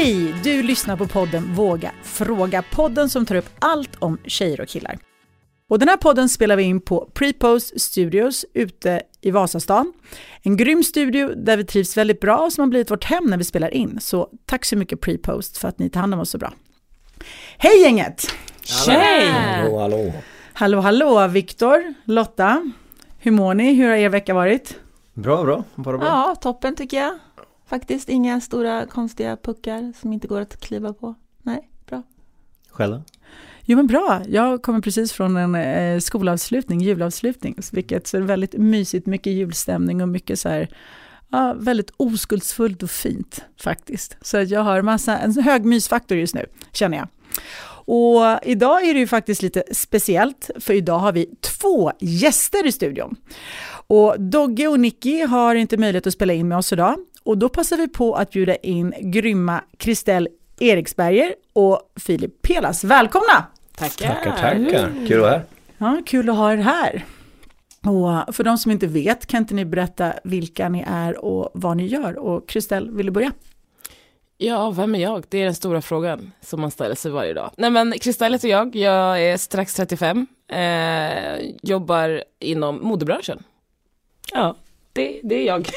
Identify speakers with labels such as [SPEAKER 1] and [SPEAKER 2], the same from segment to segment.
[SPEAKER 1] Hej! Du lyssnar på podden Våga Fråga, podden som tar upp allt om tjejer och killar. Och den här podden spelar vi in på Prepost Studios ute i Vasastan. En grym studio där vi trivs väldigt bra och som har blivit vårt hem när vi spelar in. Så tack så mycket Prepost för att ni tar hand om oss så bra. Hej gänget!
[SPEAKER 2] Tjej!
[SPEAKER 3] Hallå, hallå.
[SPEAKER 1] Hallå, hallå, Viktor, Lotta. Hur mår ni? Hur har er vecka varit?
[SPEAKER 3] Bra, bra. Bara bra.
[SPEAKER 2] Ja, toppen tycker jag. Faktiskt inga stora konstiga puckar som inte går att kliva på. Nej, bra.
[SPEAKER 3] Själv
[SPEAKER 1] Jo men bra, jag kommer precis från en eh, skolavslutning, julavslutning, vilket är väldigt mysigt, mycket julstämning och mycket så här, ja, väldigt oskuldsfullt och fint faktiskt. Så att jag har massa, en hög mysfaktor just nu, känner jag. Och idag är det ju faktiskt lite speciellt, för idag har vi två gäster i studion. Och Dogge och Nicky har inte möjlighet att spela in med oss idag, och då passar vi på att bjuda in grymma Kristel Eriksberger och Filip Pelas. Välkomna!
[SPEAKER 2] Tackar.
[SPEAKER 3] Tackar, tackar. Kul att vara här.
[SPEAKER 1] Ja, kul att ha er här. Och för de som inte vet, kan inte ni berätta vilka ni är och vad ni gör? Och Kristel, vill du börja?
[SPEAKER 4] Ja, vem är jag? Det är den stora frågan som man ställer sig varje dag. Nej men Kristal heter jag, jag är strax 35, eh, jobbar inom modebranschen. Ja, det, det är jag.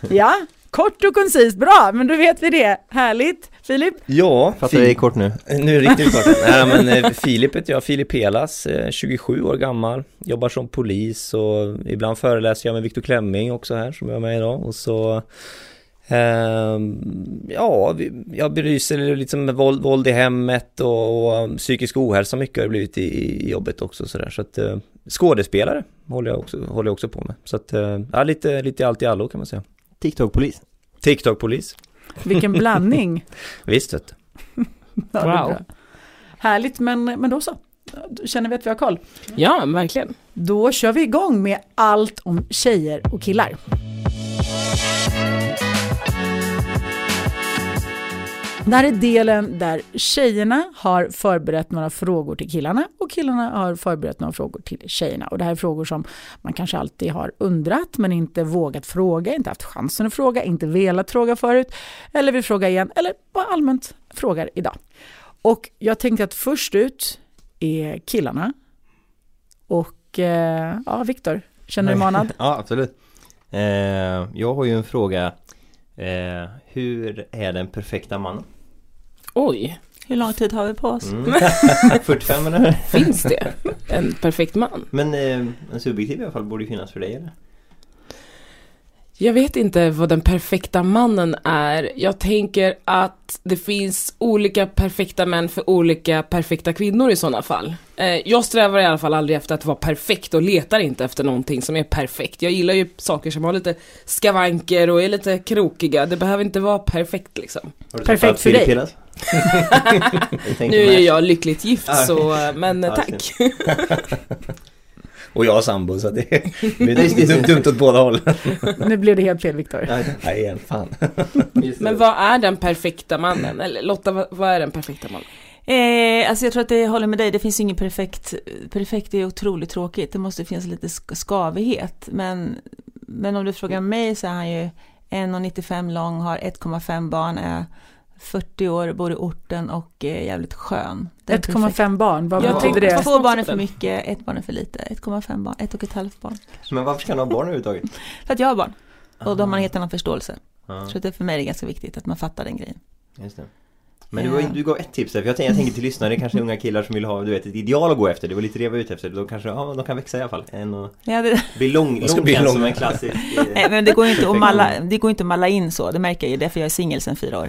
[SPEAKER 1] ja, kort och koncist, bra, men då vet vi det. Härligt. Filip?
[SPEAKER 3] Ja,
[SPEAKER 5] Fattar det är kort nu.
[SPEAKER 3] Nu är det riktigt kort. Nej men eh, Filip heter jag, Filip Pelas, eh, 27 år gammal, jobbar som polis och ibland föreläser jag med Viktor Klemming också här som jag är med idag och så ehm, Ja, jag belyser liksom med våld, våld i hemmet och, och psykisk ohälsa mycket har det blivit i, i jobbet också sådär så att eh, Skådespelare håller jag också, håller jag också på med så att eh, ja, lite, lite allt i allo kan man säga
[SPEAKER 5] TikTok-polis.
[SPEAKER 3] TikTok-polis,
[SPEAKER 1] Vilken blandning.
[SPEAKER 3] visst vet du.
[SPEAKER 1] Ja,
[SPEAKER 4] Wow.
[SPEAKER 1] Härligt, men, men då så. Känner vi att vi har koll.
[SPEAKER 4] Ja, men verkligen.
[SPEAKER 1] Då kör vi igång med allt om tjejer och killar. Det här är delen där tjejerna har förberett några frågor till killarna och killarna har förberett några frågor till tjejerna. Och det här är frågor som man kanske alltid har undrat men inte vågat fråga, inte haft chansen att fråga, inte velat fråga förut eller vill fråga igen eller bara allmänt frågar idag. Och jag tänkte att först ut är killarna. Och eh, ja, Viktor, känner du dig manad?
[SPEAKER 5] Ja, absolut. Eh, jag har ju en fråga. Eh, hur är den perfekta mannen?
[SPEAKER 4] Oj,
[SPEAKER 2] Hur lång tid har vi på oss?
[SPEAKER 5] Mm. 45 eller?
[SPEAKER 4] finns det en perfekt man?
[SPEAKER 5] Men eh, en subjektiv i alla fall borde ju finnas för dig eller?
[SPEAKER 4] Jag vet inte vad den perfekta mannen är. Jag tänker att det finns olika perfekta män för olika perfekta kvinnor i sådana fall. Eh, jag strävar i alla fall aldrig efter att vara perfekt och letar inte efter någonting som är perfekt. Jag gillar ju saker som har lite skavanker och är lite krokiga. Det behöver inte vara perfekt liksom.
[SPEAKER 1] Perfekt för dig.
[SPEAKER 4] Nu är jag lyckligt gift så, eh, men tack.
[SPEAKER 3] Och jag har sambo så det blir dumt, dumt åt båda håll.
[SPEAKER 1] Nu blev det helt fel Viktor.
[SPEAKER 3] Nej, igen, fan.
[SPEAKER 5] Det.
[SPEAKER 4] Men vad är den perfekta mannen? Eller Lotta, vad, är den perfekta mannen?
[SPEAKER 2] Eh, alltså jag tror att det håller med dig, det finns ingen perfekt, perfekt är otroligt tråkigt, det måste finnas lite sk- skavighet. Men, men om du frågar mig så är han ju 1,95 lång, har 1,5 barn, är 40 år, bor i orten och är jävligt skön. Det är perfekt.
[SPEAKER 1] 1,5 barn, vad
[SPEAKER 4] Jag
[SPEAKER 1] betyder det?
[SPEAKER 2] Två barn är för mycket, ett barn är för lite. 1,5 barn, ett och ett halvt barn.
[SPEAKER 5] Men varför ska han ha barn överhuvudtaget?
[SPEAKER 2] För att jag har barn. Och då har man en helt annan förståelse.
[SPEAKER 5] Ja,
[SPEAKER 2] Så det för mig är det ganska viktigt att man fattar den grejen.
[SPEAKER 5] just det. Men du, du gav ett tips där, för jag tänker, jag tänker till lyssnare, kanske unga killar som vill ha du vet, ett ideal att gå efter. Det var lite det jag var ute efter. Då kanske, ja, de kan växa i alla fall. Än att
[SPEAKER 2] Ja, det,
[SPEAKER 5] bli lång,
[SPEAKER 3] De ska
[SPEAKER 5] lång
[SPEAKER 3] bli
[SPEAKER 5] känns som en klassisk... eh,
[SPEAKER 2] nej, men det går inte att malla, det går inte att malla in så, det märker jag ju, därför jag är singel sedan fyra år.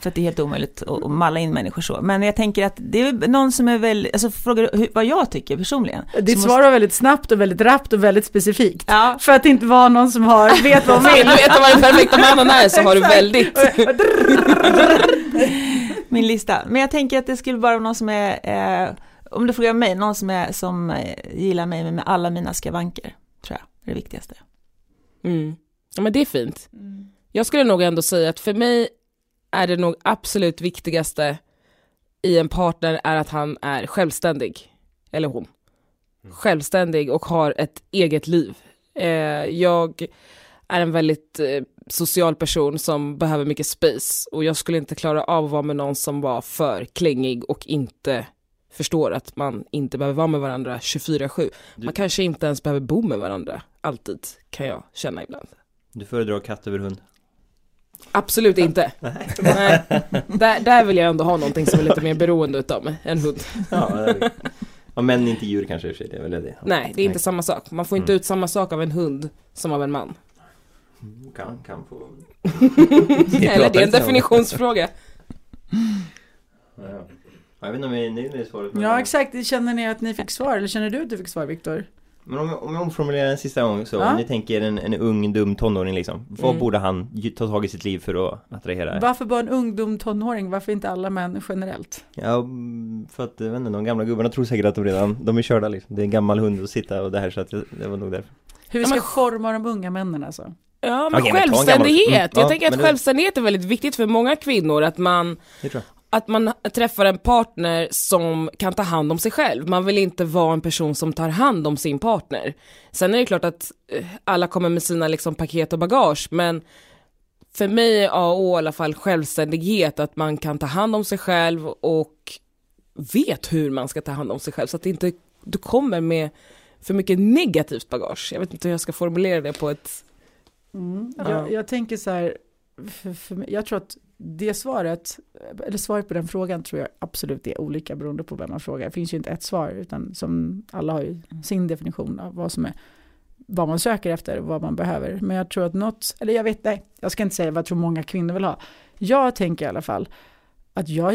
[SPEAKER 2] För att det är helt omöjligt att, malla in människor så. Men jag tänker att det är någon som är väl, alltså frågar hur, vad jag tycker personligen.
[SPEAKER 1] Ditt svar var väldigt snabbt och väldigt rappt och väldigt specifikt.
[SPEAKER 2] Ja,
[SPEAKER 1] För att inte vara någon som har, vet vad man
[SPEAKER 4] Vill
[SPEAKER 1] vill.
[SPEAKER 4] veta vad den perfekta mannen är så har du väldigt...
[SPEAKER 2] min lista. Men jag tänker att det skulle vara någon som är, eh, om du frågar mig, någon som, är, som eh, gillar mig med alla mina skavanker, tror jag, är det viktigaste.
[SPEAKER 4] Mm. Ja men det är fint. Jag skulle nog ändå säga att för mig är det nog absolut viktigaste i en partner är att han är självständig. Eller hon. Självständig och har ett eget liv. Eh, jag är en väldigt eh, social person som behöver mycket space och jag skulle inte klara av att vara med någon som var för klängig och inte förstår att man inte behöver vara med varandra 24-7. Man kanske inte ens behöver bo med varandra alltid, kan jag känna ibland.
[SPEAKER 5] Du föredrar katt över hund?
[SPEAKER 4] Absolut inte. Nej. Där, där vill jag ändå ha någonting som är lite mer beroende utav mig än hund.
[SPEAKER 5] Ja, ja men inte djur kanske i och för sig, det är väl det.
[SPEAKER 4] Nej, det är inte samma sak. Man får inte
[SPEAKER 5] Mm.
[SPEAKER 4] ut samma sak av en hund som av en man.
[SPEAKER 5] Kan, kan få...
[SPEAKER 4] Eller det är en definitionsfråga.
[SPEAKER 5] Ja. Jag vet inte om jag är nöjd med det svaret. men-
[SPEAKER 1] Ja exakt, känner ni att ni fick svar eller känner du att du fick svar Viktor?
[SPEAKER 5] Men om jag, om jag omformulerar en sista gång så,
[SPEAKER 1] Ja.
[SPEAKER 5] om ni tänker en, en ung dum tonåring liksom. Vad
[SPEAKER 4] Mm.
[SPEAKER 5] borde han ta tag i sitt liv för att attrahera?
[SPEAKER 1] Varför bara en ungdom tonåring? Varför inte alla män generellt?
[SPEAKER 5] Ja, för att jag vet inte, de gamla gubbarna tror säkert att de redan, de är körda liksom. Det är en gammal hund att sitta och det här så att det, det var nog därför.
[SPEAKER 1] Hur vi
[SPEAKER 4] Ja,
[SPEAKER 1] ska
[SPEAKER 4] men-
[SPEAKER 1] forma de unga männen alltså?
[SPEAKER 4] Ja, men
[SPEAKER 5] Okej, men
[SPEAKER 4] självständighet.
[SPEAKER 5] Mm, ja,
[SPEAKER 4] jag tänker att
[SPEAKER 5] men
[SPEAKER 4] självständighet är väldigt viktigt för många kvinnor. Att man, att man träffar en partner som kan ta hand om sig själv. Man vill inte vara en person som tar hand om sin partner. Sen är det klart att eh, alla kommer med sina liksom, paket och bagage, men för mig är A och O i alla fall självständighet, att man kan ta hand om sig själv och vet hur man ska ta hand om sig själv, så att det inte du kommer med för mycket negativt bagage. Jag vet inte hur jag ska formulera det på ett...
[SPEAKER 1] Mm.
[SPEAKER 4] Ja.
[SPEAKER 1] Jag, jag tänker så här, för, för mig, jag tror att det svaret, eller svaret på den frågan tror jag absolut är olika beroende på vem man frågar. Det finns ju inte ett svar, utan som alla har ju sin definition av vad som är vad man söker efter och vad man behöver. Men jag tror att något, eller jag vet, nej, jag ska inte säga vad jag tror många kvinnor vill ha. Jag tänker i alla fall att jag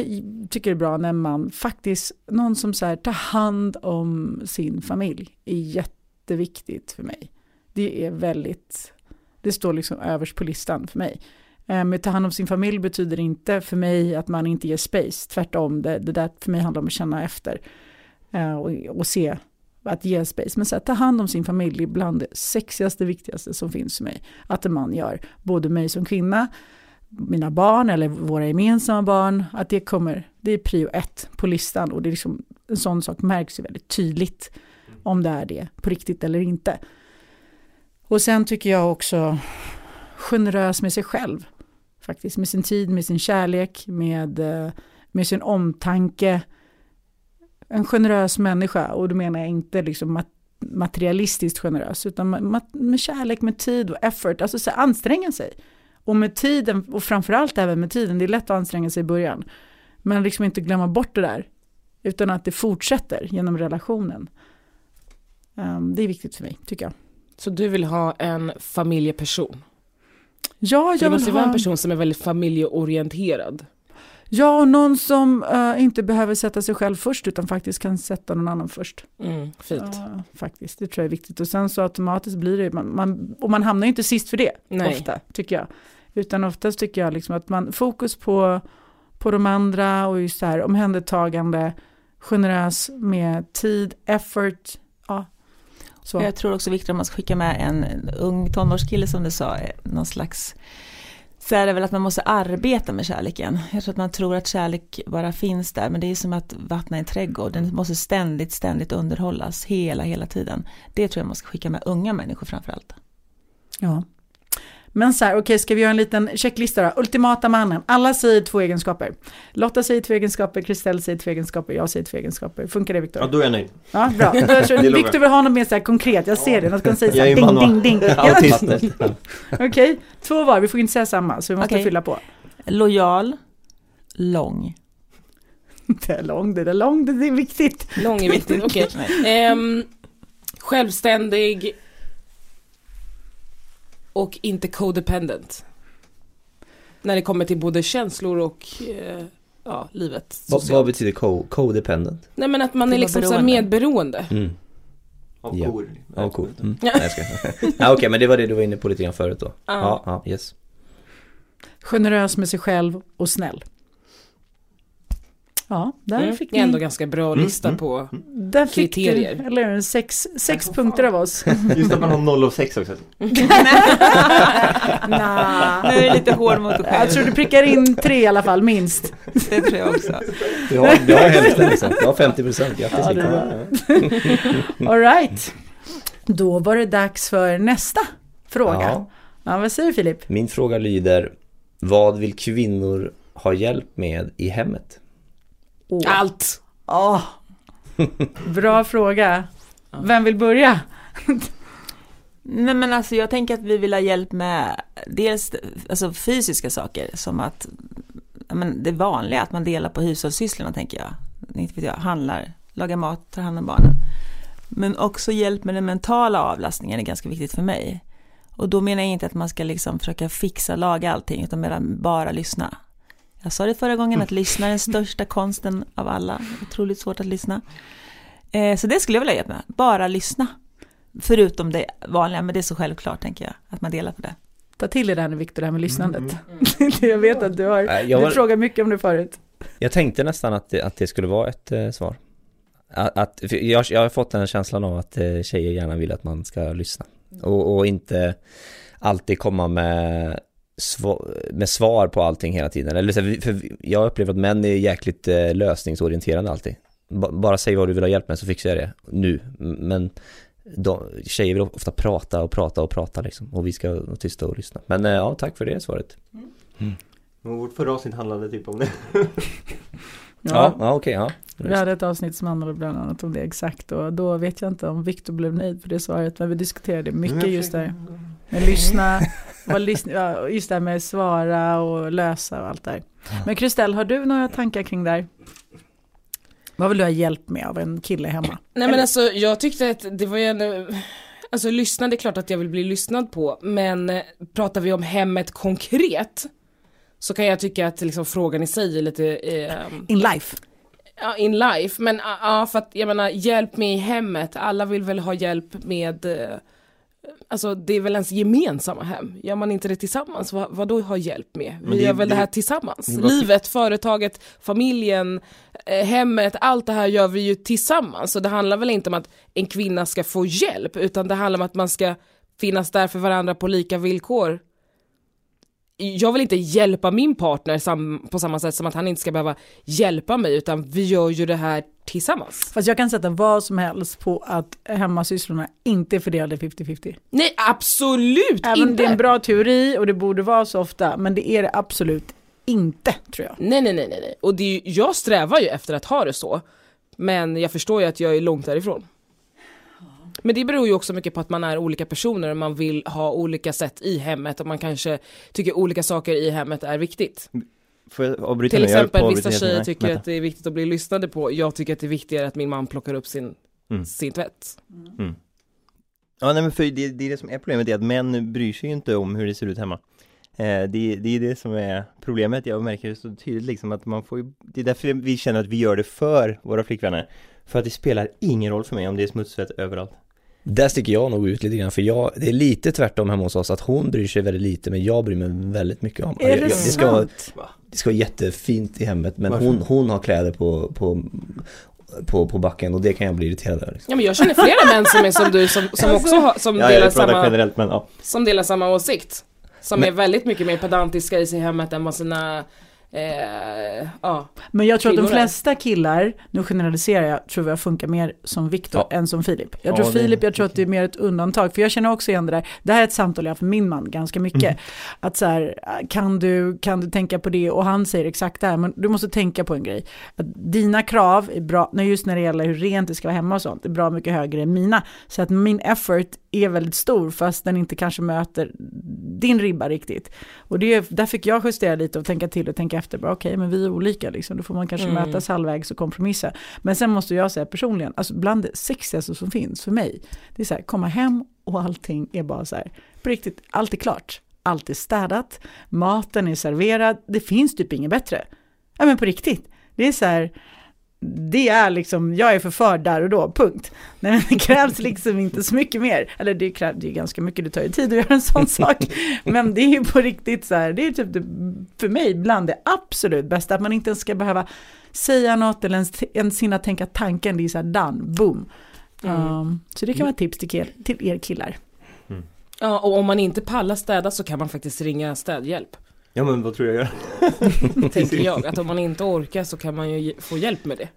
[SPEAKER 1] tycker det är bra när man faktiskt, någon som så här tar hand om sin familj är jätteviktigt för mig. Det är väldigt, det står liksom överst på listan för mig. Eh, men ta hand om sin familj betyder inte för mig att man inte ger space, tvärtom, det, det där för mig handlar om att känna efter eh, och, och se att ge space. Men så här, ta hand om sin familj är bland det sexigaste, viktigaste som finns för mig. Att en man gör, både mig som kvinna, mina barn eller våra gemensamma barn, att det kommer, det är prio ett på listan och det är liksom, en sån sak märks ju väldigt tydligt om det är det på riktigt eller inte. Och sen tycker jag också generös med sig själv, faktiskt med sin tid, med sin kärlek, med, eh, med sin omtanke. En generös människa, och då menar jag inte liksom mat- materialistiskt generös, utan med, med kärlek, med tid och effort, alltså så anstränga sig. Och med tiden, och framförallt även med tiden, det är lätt att anstränga sig i början, men liksom inte glömma bort det där, utan att det fortsätter genom relationen. Um, det är viktigt för mig, tycker jag.
[SPEAKER 4] Så du vill ha en familjeperson?
[SPEAKER 1] Ja,
[SPEAKER 4] Det
[SPEAKER 1] jag
[SPEAKER 4] måste
[SPEAKER 1] vill
[SPEAKER 4] ju vara en
[SPEAKER 1] ha,
[SPEAKER 4] person som är väldigt familjeorienterad.
[SPEAKER 1] ja, och någon som eh, inte behöver sätta sig själv först, utan faktiskt kan sätta någon annan först.
[SPEAKER 4] Mm, fint.
[SPEAKER 1] Ja, faktiskt, det tror jag är viktigt. Och sen så automatiskt blir det, man, man, och man hamnar ju inte sist för det,
[SPEAKER 4] Nej.
[SPEAKER 1] ofta, tycker jag. Utan oftast tycker jag liksom att man, fokus på, på de andra och just så här omhändertagande, generös med tid, effort, ja. Så.
[SPEAKER 2] Jag tror också viktigt om man ska skicka med en, ung tonårskille som du sa, eh, någon slags så är det väl att man måste arbeta med kärleken. Jag tror att man tror att kärlek bara finns där, men det är som att vattna en trädgård. Den måste ständigt, ständigt underhållas, hela, hela tiden. Det tror jag man ska skicka med unga människor framförallt.
[SPEAKER 1] Ja. Men så här, okej, ska vi göra en liten checklista då? Ultimata mannen. Alla säger två egenskaper. Lotta säger två egenskaper, Kristel säger två egenskaper, jag säger två egenskaper. Funkar det Viktor?
[SPEAKER 5] Ja, då är jag nöjd.
[SPEAKER 1] Ja, bra. Viktor vill ha något mer så här konkret, jag ser det. Något kan säga så här, ding, ding, ding. Ja,
[SPEAKER 5] Autism.
[SPEAKER 1] Okej, två var, vi får inte säga samma, så vi måste
[SPEAKER 2] Okej.
[SPEAKER 1] fylla på.
[SPEAKER 2] Lojal, lång.
[SPEAKER 1] Det är långt, det är långt, det är viktigt.
[SPEAKER 4] Lång är viktigt, okej. Ehm, självständig och inte codependent. När det kommer till både känslor och eh, ja, livet.
[SPEAKER 3] Vad, vad betyder co- codependent?
[SPEAKER 4] Nej men att man
[SPEAKER 2] Det
[SPEAKER 4] är liksom så
[SPEAKER 2] beroende.
[SPEAKER 4] medberoende.
[SPEAKER 3] Mm.
[SPEAKER 5] Av
[SPEAKER 3] Ja.
[SPEAKER 5] kor.
[SPEAKER 3] Ja, cool. Mm. Nej, jag ska. ja, Okej, men det var det du var inne på lite grann förut då.
[SPEAKER 4] Ja.
[SPEAKER 3] Ja, ja, yes.
[SPEAKER 1] Generös med sig själv och snäll. Ja, där
[SPEAKER 4] Mm.
[SPEAKER 1] fick
[SPEAKER 4] Det är ändå
[SPEAKER 1] ni,
[SPEAKER 4] ganska bra
[SPEAKER 5] Mm,
[SPEAKER 4] lista
[SPEAKER 5] mm.
[SPEAKER 4] på
[SPEAKER 1] där fick
[SPEAKER 4] kriterier.
[SPEAKER 1] du, eller sex, sex punkter av oss.
[SPEAKER 5] Just att man har 0 av 6 också.
[SPEAKER 1] Nah.
[SPEAKER 2] Nu är det lite hård mot dig
[SPEAKER 1] Jag tror
[SPEAKER 2] själv.
[SPEAKER 1] du prickar in tre i alla fall, minst.
[SPEAKER 2] Det tror jag också.
[SPEAKER 3] Du har, du har hälften liksom. Du har 50 procent. Grattis
[SPEAKER 1] Ja,
[SPEAKER 3] Victor.
[SPEAKER 1] All right. Då var det dags för nästa fråga.
[SPEAKER 3] Ja.
[SPEAKER 1] Ja, vad säger Filip?
[SPEAKER 3] Min fråga lyder, vad vill kvinnor ha hjälp med i hemmet?
[SPEAKER 1] Åh.
[SPEAKER 4] Allt!
[SPEAKER 1] Åh. Bra fråga. Vem vill börja?
[SPEAKER 2] Nej men alltså jag tänker att vi vill ha hjälp med dels alltså, fysiska saker som att men det vanliga att man delar på hushållssysslorna tänker jag. Inte vet jag, handlar, lagar mat, tar hand om barnen. Men också hjälp med den mentala avlastningen är ganska viktigt för mig. Och då menar jag inte att man ska liksom försöka fixa, laga allting utan bara lyssna. Jag sa det förra gången att lyssna är den största konsten av alla. Otroligt svårt att lyssna. Eh, så det skulle jag vilja hjälpa med. Bara lyssna. Förutom det vanliga, men det är så självklart tänker jag, att man delar på det.
[SPEAKER 1] Ta till dig det här nu Viktor, det här med lyssnandet. jag vet att du har,
[SPEAKER 3] jag
[SPEAKER 1] du
[SPEAKER 3] var-
[SPEAKER 1] frågar mycket om det förut.
[SPEAKER 3] Jag tänkte nästan att det, att det skulle vara ett eh, svar. Att, att, jag, jag har fått den känslan av att eh, tjejer gärna vill att man ska lyssna. Och, och inte alltid komma med, med svar på allting hela tiden. Eller så, här, för jag upplever att män är jäkligt eh, lösningsorienterade alltid. Ba, bara säg vad du vill ha hjälp med så fixar jag det nu. Men de, tjejer vill ofta prata och prata och prata liksom. Och vi ska vara tysta och lyssna. Men eh, ja, tack för det svaret.
[SPEAKER 5] Och vårt förra avsnitt handlade typ om det.
[SPEAKER 3] Ja, ja, okej, ja.
[SPEAKER 1] Vi hade ett avsnitt som handlade bland annat om det exakt och då vet jag inte om Viktor blev nöjd på det svaret men vi diskuterade mycket just det här med lyssna, just det här med svara och lösa och allt där. Men Kristel, har du några tankar kring det här? Vad vill du ha hjälp med av en kille hemma?
[SPEAKER 4] Nej men alltså jag tyckte att det var ju ändå, alltså lyssna det är klart att jag vill bli lyssnad på, men eh, pratar vi om hemmet konkret så kan jag tycka att liksom frågan i sig är lite, eh,
[SPEAKER 1] In life?
[SPEAKER 4] ja in life, men ja ja, för att jag menar hjälp med i hemmet, alla vill väl ha hjälp med eh, Alltså det är väl ens gemensamma hem, gör man inte det tillsammans, vad, vad då ha hjälp med? Vi
[SPEAKER 5] det-
[SPEAKER 4] gör väl det,
[SPEAKER 5] det-
[SPEAKER 4] här tillsammans,
[SPEAKER 5] det
[SPEAKER 4] livet, företaget, familjen, eh, hemmet, allt det här gör vi ju tillsammans. Så det handlar väl inte om att en kvinna ska få hjälp, utan det handlar om att man ska finnas där för varandra på lika villkor. Jag vill inte hjälpa min partner sam på samma sätt som att han inte ska behöva hjälpa mig, utan vi gör ju det här tillsammans.
[SPEAKER 1] Fast jag kan sätta vad som helst på att hemmasysslorna inte är fördelade 50-50.
[SPEAKER 4] Nej, absolut
[SPEAKER 1] Även
[SPEAKER 4] inte!
[SPEAKER 1] det är en bra teori och det borde vara så ofta, men det är det absolut inte tror jag.
[SPEAKER 4] Nej, nej, nej, nej. Och det är jag strävar ju efter att ha det så. Men jag förstår ju att jag är långt därifrån. Men det beror ju också mycket på att man är olika personer och man vill ha olika sätt i hemmet och man kanske tycker olika saker i hemmet är viktigt.
[SPEAKER 5] Får jag avbryta
[SPEAKER 4] Till?
[SPEAKER 5] Jag
[SPEAKER 4] exempel vissa tjejer tycker
[SPEAKER 5] vänta.
[SPEAKER 4] att det är viktigt att bli lyssnade på. Jag tycker att det är viktigare att min man plockar upp sin,
[SPEAKER 5] Mm.
[SPEAKER 4] sin tvätt.
[SPEAKER 5] Ja nej men för det, det är det som är problemet, är att män bryr sig ju inte om hur det ser ut hemma eh, det, det är det som är problemet, jag märker det så tydligt liksom att man får ju, Det är därför vi känner att vi gör det för våra flickvänner För att det spelar ingen roll för mig om det är smutsvett överallt
[SPEAKER 3] Där sticker jag nog ut lite grann för jag, det är lite tvärtom hemma hos oss att hon bryr sig väldigt lite men jag bryr mig väldigt mycket om
[SPEAKER 1] Är
[SPEAKER 3] jag,
[SPEAKER 1] det
[SPEAKER 3] jag, det, ska vara,
[SPEAKER 1] sant?
[SPEAKER 3] det ska vara jättefint i hemmet men
[SPEAKER 5] Varför?
[SPEAKER 3] hon, hon har kläder på, på, på, på backen och det kan jag bli irriterad över. Liksom.
[SPEAKER 4] Ja men jag känner flera män som är som du som, som också har, som
[SPEAKER 5] Ja,
[SPEAKER 4] delar samma
[SPEAKER 5] generellt men ja
[SPEAKER 4] som delar samma åsikt. Som
[SPEAKER 3] Men-
[SPEAKER 4] är väldigt mycket mer pedantiska i sig hemmet än vad sina, eh, ja.
[SPEAKER 1] Men jag tror att de flesta killar, nu generaliserar jag, tror jag funkar mer som Viktor
[SPEAKER 3] Ja.
[SPEAKER 1] än som Filip. Jag
[SPEAKER 5] Ja,
[SPEAKER 1] tror
[SPEAKER 5] det-
[SPEAKER 1] Filip, jag tror att det är mer ett undantag, för jag känner också igen det där. Det här är ett samtal jag har haft med min man ganska mycket.
[SPEAKER 5] Mm.
[SPEAKER 1] Att så här, kan du, kan du tänka på det? Och han säger exakt det här, men du måste tänka på en grej. Att dina krav är bra, just när det gäller hur rent det ska vara hemma och sånt, är bra mycket högre än mina. Så att min effort är väldigt stor, fast den inte kanske möter din ribba riktigt. Och det, där fick jag justera lite och tänka till och tänka efter. bara, Okej, men vi är olika, liksom. då får man kanske
[SPEAKER 4] Mm.
[SPEAKER 1] mötas halvvägs och kompromissa. Men sen måste jag säga personligen, alltså bland det sexigaste som finns för mig, det är så här, komma hem och allting är bara så här, på riktigt, allt är klart. Allt är städat, maten är serverad, det finns typ inget bättre. Ja men på riktigt, det är så här, det är liksom, jag är förförd där och då, punkt. Nej, men det krävs liksom inte så mycket mer. Eller det krävs det är ganska mycket, det tar ju tid att göra en sån sak. Men det är ju på riktigt så här, det är typ det, för mig bland det absolut bästa, att man inte ens ska behöva säga något eller ens, ens hinna tänka tanken, det är så här done, boom.
[SPEAKER 4] Mm.
[SPEAKER 1] Um, så det kan vara ett tips till, er- till er killar.
[SPEAKER 4] Ja, och om man inte pallar städa så kan man faktiskt ringa städhjälp.
[SPEAKER 5] Ja men vad tror jag gör?
[SPEAKER 4] tänker jag. Att om man inte orkar så kan man ju få hjälp med det.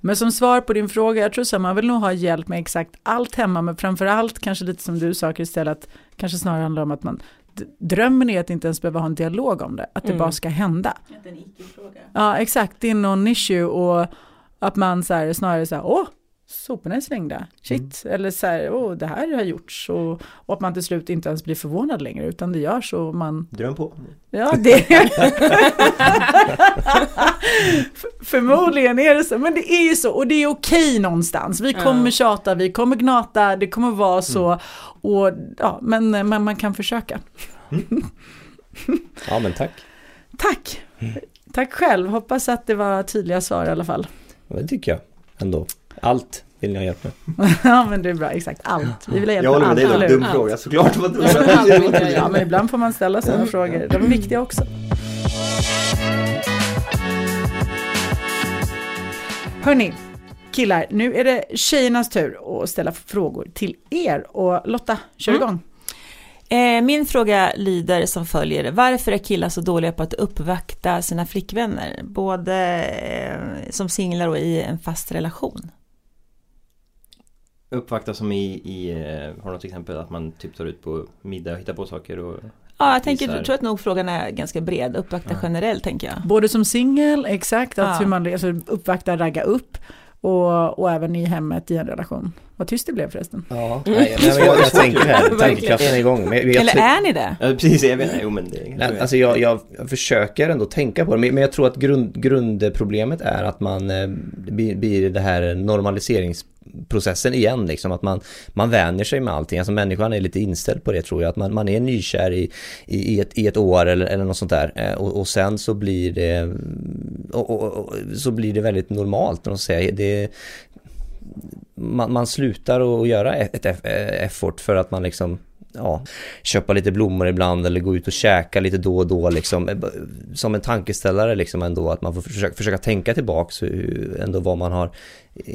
[SPEAKER 1] Men som svar på din fråga, jag tror så här, man vill nog ha hjälp med exakt allt hemma, men framför allt kanske lite som du sa Kristel, att kanske snarare handlar om att man drömmen är att inte ens behöva ha en dialog om det, att det
[SPEAKER 4] Mm.
[SPEAKER 1] bara ska hända.
[SPEAKER 2] Det är en icke-fråga.
[SPEAKER 1] Ja, exakt, det är någon issue och att man så här, snarare så här, åh, soporna är slängda, shit, eller så här, åh, det här har gjorts och, och att man till slut inte ens blir förvånad längre, utan det görs och man,
[SPEAKER 5] Dröm på.
[SPEAKER 1] ja, det Förmodligen är det så, men det är ju så och det är okej någonstans. Vi kommer
[SPEAKER 4] Ja.
[SPEAKER 1] tjata, vi kommer gnata, det kommer vara så. Och, ja, men, men man kan försöka.
[SPEAKER 3] Ja men tack.
[SPEAKER 1] Tack! Tack själv, hoppas att det var tydliga svar i alla fall.
[SPEAKER 3] Det tycker jag ändå. Allt vill jag hjälpa med.
[SPEAKER 1] ja men det är bra, exakt allt. Vi vill
[SPEAKER 5] Jag håller med
[SPEAKER 1] allt,
[SPEAKER 5] dig då,
[SPEAKER 1] eller hur?
[SPEAKER 5] dum fråga såklart. Vad tror du?
[SPEAKER 4] Allt vill jag
[SPEAKER 1] Ja men ibland får man ställa sådana frågor, de är viktiga också. Hörni, killar, nu är det tjejernas tur att ställa frågor till er. Och Lotta, kör
[SPEAKER 2] Mm.
[SPEAKER 1] igång.
[SPEAKER 2] Eh, min fråga lyder som följer. Varför är killar så dåliga på att uppvakta sina flickvänner? Både eh, som singlar och i en fast relation.
[SPEAKER 5] Uppvakta som i, i eh, har något exempel att man typ tar ut på middag och hittar på saker och
[SPEAKER 2] Ja, jag tänker, jag tror att nog frågan är ganska bred. Uppvakta
[SPEAKER 5] Ja.
[SPEAKER 2] generellt, tänker jag.
[SPEAKER 1] Både som singel, exakt, att
[SPEAKER 2] Ja.
[SPEAKER 1] hur man alltså, uppvaktar, ragga upp. Och, och även i hemmet i en relation. Vad tyst det blev förresten.
[SPEAKER 3] Ja, nej, nej, jag, jag tänker här, tankekraften är igång. Men jag, jag,
[SPEAKER 2] Eller är ni det?
[SPEAKER 5] Ja precis, jag vet jo men det
[SPEAKER 3] Nej, alltså jag, jag, jag försöker ändå tänka på det, men men jag tror att grund, grundproblemet är att man eh, blir, blir det här processen igen, liksom att man, man vänjer sig med allting. Alltså människan är lite inställd på det tror jag, att man, man är nykär i, i, i, ett, i ett år eller, eller något sånt där. Eh, och, och sen så blir det och, och, och, så blir det väldigt normalt, när de säger. Det man, man slutar att göra ett effort för att man liksom ja, köpa lite blommor ibland eller gå ut och käka lite då och då liksom. Som en tankeställare liksom ändå att man får försöka, försöka tänka tillbaks ändå vad man har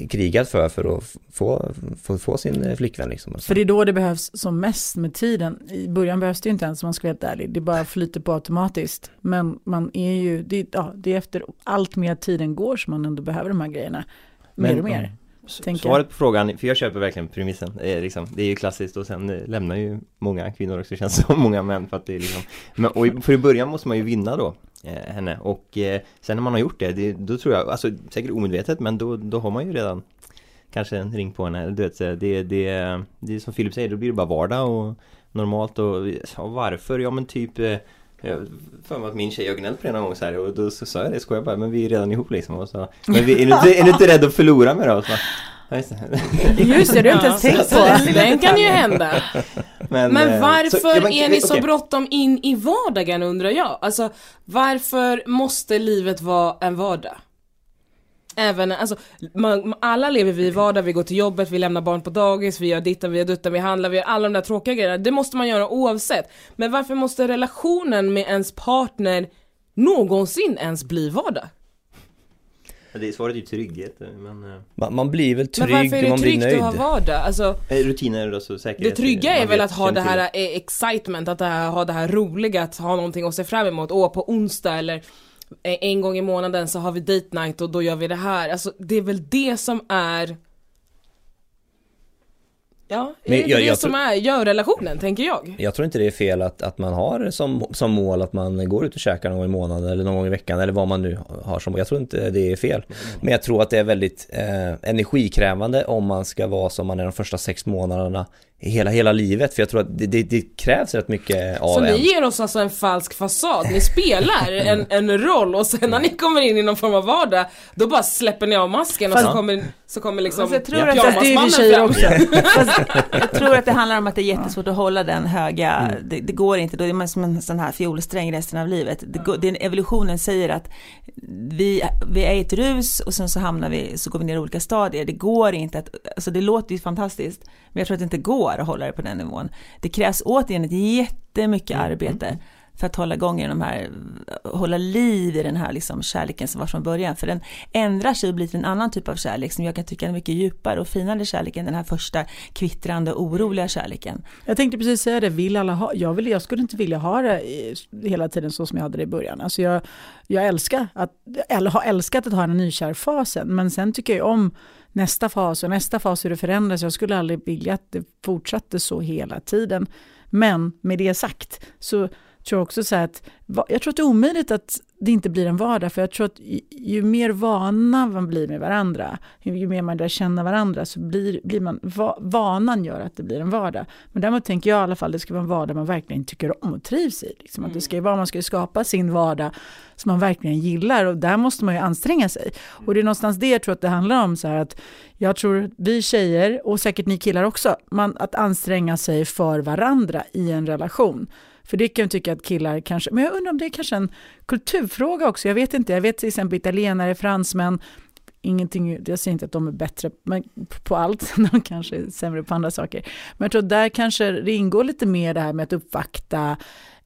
[SPEAKER 3] krigat för för att få, få, få sin flickvän liksom.
[SPEAKER 1] För det är då det behövs som mest med tiden. I början behövs det ju inte ens om man ska vara helt ärlig. Det bara flyter på automatiskt. Men man är ju, det, ja, det är efter allt mer tiden går som man ändå behöver de här grejerna. Mer
[SPEAKER 5] Men-
[SPEAKER 1] och mer. Tänker
[SPEAKER 5] Svaret på frågan, för jag köper verkligen premissen, det är, liksom, det är ju klassiskt och sen eh, lämnar ju många kvinnor också känns som många män för att det är liksom men, och i- för i början måste man ju vinna då eh, henne. Och eh, sen när man har gjort det, det, då tror jag, alltså säkert omedvetet men då, då har man ju redan kanske en ring på henne, du vet, så det, det, det är som Filip säger, då blir det bara vardag och normalt och, och varför? Ja men typ eh, jag för mig att min tjej har gnällt på det någon gång så här och då så sa jag det, skojar bara, men vi är redan ihop liksom och så, men vi, är, du inte, är du inte rädd att förlora mig då? Och så just det.
[SPEAKER 1] Det har inte ens tänkt på.
[SPEAKER 4] Den kan ju hända. Men
[SPEAKER 5] eh,
[SPEAKER 4] varför
[SPEAKER 5] så- ja, men-
[SPEAKER 4] är ni så bråttom in i vardagen undrar jag? Alltså varför måste livet vara en vardag? Även, alltså, man, alla lever vi i vardag, vi går till jobbet, vi lämnar barn på dagis, vi gör dittan, vi gör duttan, vi handlar, vi gör alla de där tråkiga grejerna. Det måste man göra oavsett. Men varför måste relationen med ens partner någonsin ens bli vardag?
[SPEAKER 5] Det är svaret är ju trygghet, men eh,
[SPEAKER 3] Man, man blir väl
[SPEAKER 4] Men varför
[SPEAKER 3] trygg
[SPEAKER 4] är
[SPEAKER 3] och
[SPEAKER 4] det
[SPEAKER 3] man blir
[SPEAKER 4] tryggt att ha
[SPEAKER 3] nöjd.
[SPEAKER 4] vardag? Alltså,
[SPEAKER 5] eh, rutiner och så säkerhet.
[SPEAKER 4] Det trygga är
[SPEAKER 5] man
[SPEAKER 4] väl att ha det här
[SPEAKER 5] till.
[SPEAKER 4] eh, excitement, att det här, ha det här roliga, att ha någonting att se fram emot. Åh, på onsdag eller en gång i månaden så har vi date night och då gör vi det här. Alltså det är väl det som är Ja, är
[SPEAKER 3] Men
[SPEAKER 4] det
[SPEAKER 3] jag-
[SPEAKER 4] det
[SPEAKER 3] jag
[SPEAKER 4] som är, gör relationen, tänker jag.
[SPEAKER 3] Jag tror inte det är fel att, att man har som, som mål att man går ut och käkar någon gång i månaden eller någon gång i veckan eller vad man nu har som Jag tror inte det är fel. Men jag tror att det är väldigt eh, energikrävande om man ska vara som man är de första sex månaderna hela, hela livet. För jag tror att det, det, det krävs rätt mycket av
[SPEAKER 4] Så
[SPEAKER 3] en.
[SPEAKER 4] ni ger oss alltså en falsk fasad, ni spelar en, en roll och sen när ni kommer in i någon form av vardag, då bara släpper ni av masken och så
[SPEAKER 1] Fast-
[SPEAKER 4] kommer, så kommer liksom
[SPEAKER 2] Fast jag tror att
[SPEAKER 1] Fast det är tjejer också. Fast,
[SPEAKER 2] Jag tror att det handlar om att det är jättesvårt att hålla den höga, det, det går inte, då är man som en sån här fiolsträng resten av livet. Det det, evolutionen säger att vi, vi är i ett rus och sen så hamnar vi, så går vi ner i olika stadier. Det går inte att, alltså det låter ju fantastiskt, men jag tror att det inte går att hålla det på den nivån. Det krävs återigen ett jättemycket arbete för att hålla igång i de här, hålla liv i den här liksom kärleken som var från början. För den ändrar sig och blir till en annan typ av kärlek som jag kan tycka är mycket djupare och finare kärlek än den här första kvittrande oroliga kärleken.
[SPEAKER 1] Jag tänkte precis säga det, vill alla ha, jag, vill, jag skulle inte vilja ha det i, hela tiden så som jag hade det i början. Alltså jag, jag älskar att, eller har älskat att ha den nykärfasen, men sen tycker jag om nästa fas och nästa fas hur det förändras. Jag skulle aldrig vilja att det fortsatte så hela tiden. Men med det sagt så tror jag också så här att, jag tror att det är omöjligt att det inte blir en vardag, för jag tror att ju mer vana man blir med varandra, ju mer man lär känna varandra, så blir, blir man, vanan gör att det blir en vardag. Men däremot tänker jag i alla fall att det ska vara en vardag man verkligen tycker om och trivs i. Liksom. Att det ska vara, man ska skapa sin vardag som man verkligen gillar och där måste man ju anstränga sig. Och det är någonstans det jag tror att det handlar om, så att jag tror vi tjejer, och säkert ni killar också, man, att anstränga sig för varandra i en relation. För det kan jag tycka att killar kanske, men jag undrar om det är kanske en kulturfråga också, jag vet inte, jag vet till exempel italienare, fransmän, ingenting, jag säger inte att de är bättre på allt, de kanske är sämre på andra saker. Men jag tror att där kanske det ingår lite mer det här med att uppvakta,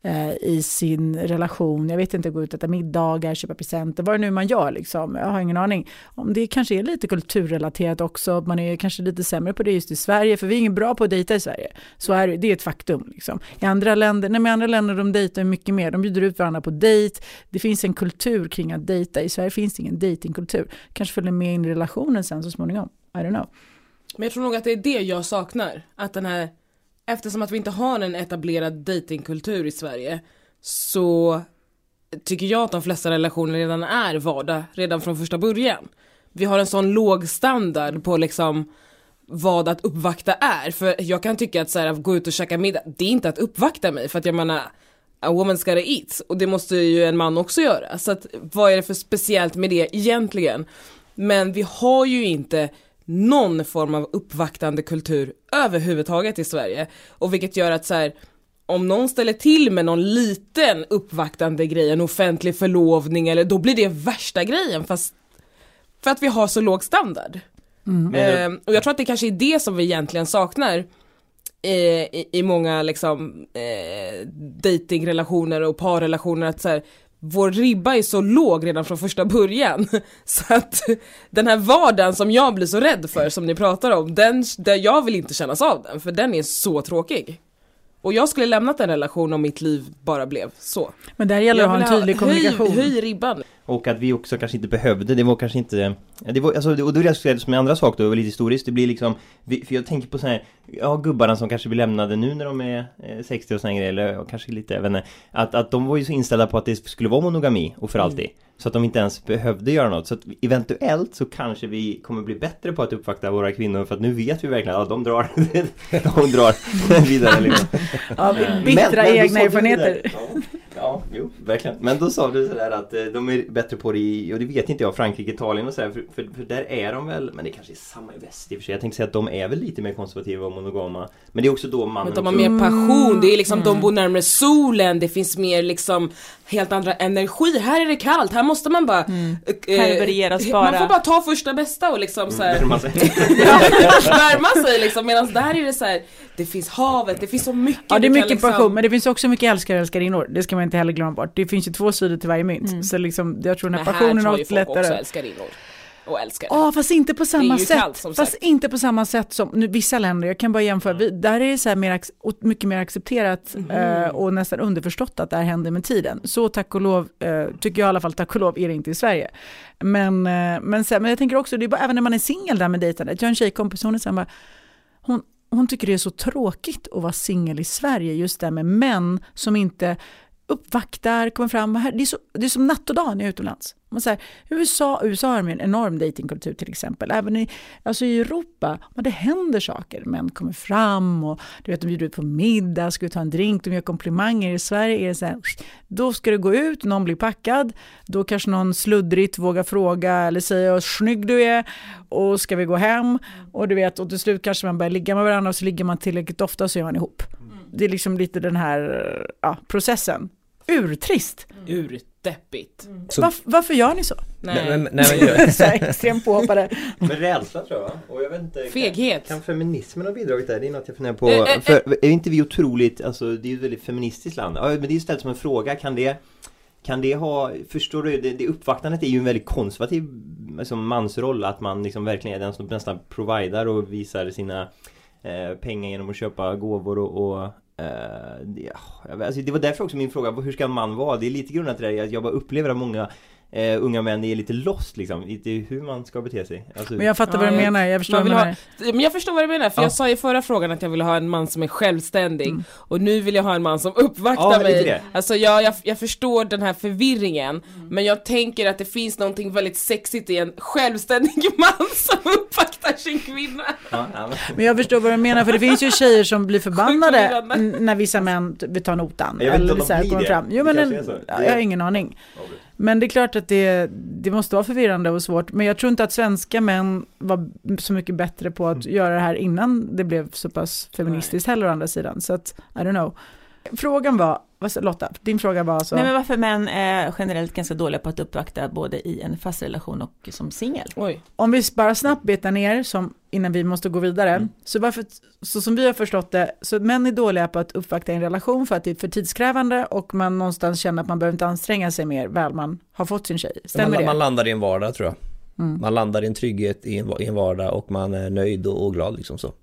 [SPEAKER 1] eh, i sin relation. Jag vet inte, gå ut och äta middagar, köpa presenter, vad det nu man gör. Liksom. Jag har ingen aning. Om det kanske är lite kulturrelaterat också, man är kanske lite sämre på det just i Sverige, för vi är inget bra på att dejta i Sverige. Så är det, det är ett faktum. Liksom. I andra länder, nej, men andra länder de dejtar mycket mer, de bjuder ut varandra på dejt. Det finns en kultur kring att dejta. I Sverige finns det ingen dejtingkultur. Kanske följer med in i relationen sen så småningom. I don't know.
[SPEAKER 4] Men jag tror nog att det är det jag saknar. Att den här eftersom att vi inte har en etablerad datingkultur i Sverige så tycker jag att de flesta relationer redan är vardag redan från första början. Vi har en sån låg standard på liksom vad att uppvakta är. För jag kan tycka att så här, att gå ut och käka middag, det är inte att uppvakta mig för att jag menar a woman's gotta eat och det måste ju en man också göra. Så att vad är det för speciellt med det egentligen? Men vi har ju inte någon form av uppvaktande kultur överhuvudtaget i Sverige. Och vilket gör att så här, om någon ställer till med någon liten uppvaktande grej, en offentlig förlovning eller då blir det värsta grejen fast för att vi har så låg standard. Mm. Eh, och jag tror att det kanske är det som vi egentligen saknar eh, i, i många liksom eh, datingrelationer och parrelationer att så här, vår ribba är så låg redan från första början. Så att den här vardagen som jag blir så rädd för som ni pratar om, den, den, jag vill inte kännas av den för den är så tråkig. Och jag skulle lämnat en relation om mitt liv bara blev så.
[SPEAKER 1] Men där gäller det att ha en tydlig kommunikation.
[SPEAKER 4] Höj, höj ribban.
[SPEAKER 5] Och att vi också kanske inte behövde, det var kanske inte det var, alltså, och då är det som en andra sak då, lite historiskt, det blir liksom För jag tänker på så här, ja gubbarna som kanske blir lämnade nu när de är 60 och sådana grejer, eller kanske lite, jag vet inte att, att de var ju så inställda på att det skulle vara monogami och för mm. Så att de inte ens behövde göra något, så att eventuellt så kanske vi kommer bli bättre på att uppvakta våra kvinnor för att nu vet vi verkligen att ja, de drar, de drar vidare liksom.
[SPEAKER 1] Ja, bittra men, egna erfarenheter.
[SPEAKER 5] ja, ja, jo, verkligen Men då sa du sådär att eh, de är bättre på det i, och det vet inte jag, Frankrike, Italien och sådär för, för, där är de väl, men det kanske är samma i väst i och för sig. Jag tänkte säga att de är väl lite mer konservativa och monogama. Men det är också då mannen
[SPEAKER 4] Men de har mer passion, det är liksom, mm. de bor närmare solen, det finns mer liksom helt andra energi. Här är det kallt, här måste man bara mm.
[SPEAKER 2] äh, bara.
[SPEAKER 4] Man får bara ta första bästa och liksom mm, så här,
[SPEAKER 5] Värma sig.
[SPEAKER 4] värma sig liksom. Medan där är det så här, det finns havet, det finns så mycket.
[SPEAKER 1] Ja det är mycket liksom... passion, men det finns också mycket älskare och älskarinnor. Det ska man inte heller glömma bort. Det finns ju två sidor till varje mynt. Mm. Så liksom, jag tror den här passionen är lättare. Men här tror ju folk också
[SPEAKER 4] älskarinnor och älskar
[SPEAKER 1] det. Ja, fast inte på samma sätt. Fast sagt. inte på samma sätt som nu, vissa länder, jag kan bara jämföra, vi, där är det så här mer, mycket mer accepterat mm. eh, och nästan underförstått att det här händer med tiden. Så tack och lov, eh, tycker jag i alla fall, tack och lov är det inte i Sverige. Men, eh, men, sen, men jag tänker också, det är bara, även när man är singel där med dejtandet, jag har en tjejkompis, hon är sen bara, hon, hon tycker det är så tråkigt att vara singel i Sverige, just det med män som inte uppvaktar, kommer fram. Det är, så, det är som natt och dag när jag är utomlands. Man säger, USA, USA har en enorm datingkultur till exempel. Även i, alltså i Europa, men det händer saker. Män kommer fram och du vet, de bjuder ut på middag, ska vi ta en drink, de gör komplimanger. I Sverige är det så här, då ska du gå ut, någon blir packad, då kanske någon sluddrigt vågar fråga eller säga hur snygg du är och ska vi gå hem? Och du vet, och till slut kanske man börjar ligga med varandra och så ligger man tillräckligt ofta så är man ihop. Mm. Det är liksom lite den här ja, processen urtrist.
[SPEAKER 4] Mm. Urdeppigt.
[SPEAKER 1] Mm. Varf varför gör ni så?
[SPEAKER 4] Nej. nej,
[SPEAKER 1] men, nej men, extremt påhoppade.
[SPEAKER 5] Men rädsla tror jag. Och jag vet inte,
[SPEAKER 4] Feghet.
[SPEAKER 5] Kan, kan feminismen ha bidragit där? Det är något jag funderar på. Äh, äh, för är inte vi otroligt, alltså det är ju ett väldigt feministiskt land. Ja, men det är ju ställt som en fråga. Kan det kan det ha, förstår du, det, det uppvaktandet är ju en väldigt konservativ alltså, mansroll att man liksom verkligen är den som nästan providar och visar sina eh, pengar genom att köpa gåvor och, och det, alltså det var därför också min fråga, hur ska en man vara? Det är lite grundat till det jag bara upplever att många eh, unga män är lite lost liksom, lite hur man ska bete sig. Alltså,
[SPEAKER 1] Men jag fattar vad
[SPEAKER 4] Ja,
[SPEAKER 1] du
[SPEAKER 4] jag-
[SPEAKER 1] menar, jag förstår vad du menar.
[SPEAKER 4] ha- Men jag förstår vad du menar, för
[SPEAKER 5] Ja.
[SPEAKER 4] jag sa i förra frågan att jag ville ha en man som är självständig
[SPEAKER 1] Mm.
[SPEAKER 4] och nu vill jag ha en man som uppvaktar
[SPEAKER 5] Ja, lite
[SPEAKER 4] mig.
[SPEAKER 5] det.
[SPEAKER 4] Alltså jag, jag, jag förstår den här förvirringen,
[SPEAKER 1] Mm.
[SPEAKER 4] men jag tänker att det finns någonting väldigt sexigt i en självständig man som uppvaktar sin kvinna.
[SPEAKER 5] ja, ja, men-
[SPEAKER 1] jag förstår vad du menar, för det finns ju tjejer som blir förbannade när vissa män vill ta notan.
[SPEAKER 5] Jag vet inte om
[SPEAKER 1] eller
[SPEAKER 5] de blir
[SPEAKER 1] kommer
[SPEAKER 5] det.
[SPEAKER 1] fram. Jo,
[SPEAKER 5] Det
[SPEAKER 1] men
[SPEAKER 5] kanske
[SPEAKER 1] en, ja, jag har ingen aning. Men det är klart att det, det måste vara förvirrande och svårt. Men jag tror inte att svenska män var så mycket bättre på att
[SPEAKER 5] Mm.
[SPEAKER 1] göra det här innan det blev så pass feministiskt heller å andra sidan. Så att, I don't know. Frågan var, Lotta, din fråga var alltså?
[SPEAKER 2] Nej men varför män är generellt ganska dåliga på att uppvakta både i en fast relation och som singel.
[SPEAKER 1] Om vi bara snabbt betar ner, som, innan vi måste gå vidare,
[SPEAKER 5] Mm.
[SPEAKER 1] så, varför, så som vi har förstått det, så män är dåliga på att uppvakta i en relation för att det är för tidskrävande och man någonstans känner att man behöver inte anstränga sig mer väl man har fått sin tjej. Stämmer
[SPEAKER 3] man,
[SPEAKER 1] det?
[SPEAKER 3] man landar i en vardag tror jag.
[SPEAKER 1] Mm.
[SPEAKER 3] Man landar i en trygghet i en, i en vardag och man är nöjd och, och glad liksom så.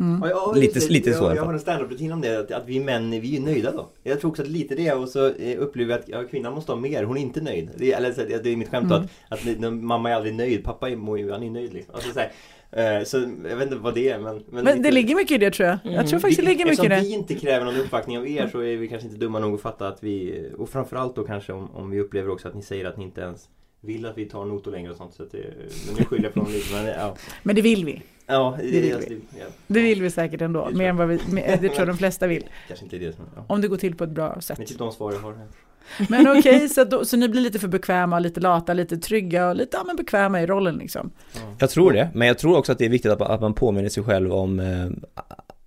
[SPEAKER 1] Mm.
[SPEAKER 5] Ja,
[SPEAKER 3] Lite-
[SPEAKER 5] det-
[SPEAKER 3] lite så
[SPEAKER 5] Jag, jag har en standup-rutin om det, att, att vi män, vi är nöjda då. Jag tror också att lite det och så eh, upplever jag att ja, kvinnan måste ha mer, hon är inte nöjd. Det, är- eller, så, det är mitt skämt
[SPEAKER 1] Mm.
[SPEAKER 5] att, att mamma är aldrig nöjd, pappa är, ju- han är nöjd liksom. Alltså, så, här, eh, så jag vet inte vad det är men...
[SPEAKER 1] Men det
[SPEAKER 5] lite-
[SPEAKER 1] ligger mycket i det tror jag. Jag tror faktiskt det ligger mycket i
[SPEAKER 5] Eftersom
[SPEAKER 1] det.
[SPEAKER 5] vi inte kräver någon uppvaktning av er så är vi kanske inte dumma nog att fatta att vi Och framförallt då kanske om, om vi upplever också att ni säger att ni inte ens vill att vi tar notor längre och sånt så att det, men nu skyller jag på dem lite men ja
[SPEAKER 1] Men det vill vi.
[SPEAKER 5] Ja, det,
[SPEAKER 1] vill
[SPEAKER 5] alltså,
[SPEAKER 1] vi.
[SPEAKER 5] ja.
[SPEAKER 1] Det vill vi säkert ändå,
[SPEAKER 5] Det
[SPEAKER 1] mer
[SPEAKER 5] jag.
[SPEAKER 1] än vad vi, mer- det tror jag de flesta vill.
[SPEAKER 5] Kanske inte är det som, ja.
[SPEAKER 1] Om det går till på ett bra sätt.
[SPEAKER 5] Men typ de svar jag har
[SPEAKER 1] Men okej, så, då, så ni blir lite för bekväma, lite lata, lite trygga och lite ja, men bekväma i rollen liksom.
[SPEAKER 3] Jag tror det, men jag tror också att det är viktigt att, att man påminner sig själv om eh,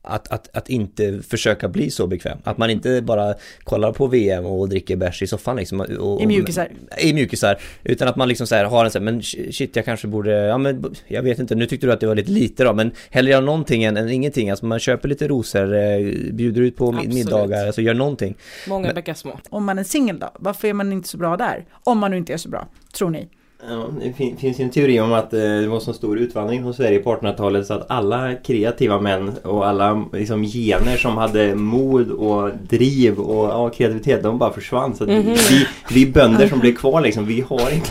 [SPEAKER 3] att, att, att inte försöka bli så bekväm. Att man inte bara kollar på VM och dricker bärs i soffan liksom. Och, och,
[SPEAKER 1] I mjukisar.
[SPEAKER 3] I mjukisar. Utan att man liksom så här har en så här, men shit jag kanske borde, ja men jag vet inte, nu tyckte du att det var lite lite då, men hellre göra någonting än, än ingenting. Alltså man köper lite rosor, eh, bjuder ut på
[SPEAKER 4] Absolut.
[SPEAKER 3] middagar, alltså gör någonting.
[SPEAKER 4] Många bäckar små.
[SPEAKER 1] Om man är singel då, varför är man inte så bra där? Om man nu inte är så bra, tror ni?
[SPEAKER 5] Ja, det fin- finns ju en teori om att eh, det var så stor utvandring från Sverige på 1800-talet så att alla kreativa män och alla liksom, gener som hade mod och driv och ja, kreativitet, de bara försvann. Så att
[SPEAKER 4] Mhm.
[SPEAKER 5] vi, vi bönder som blev kvar liksom, vi har inte...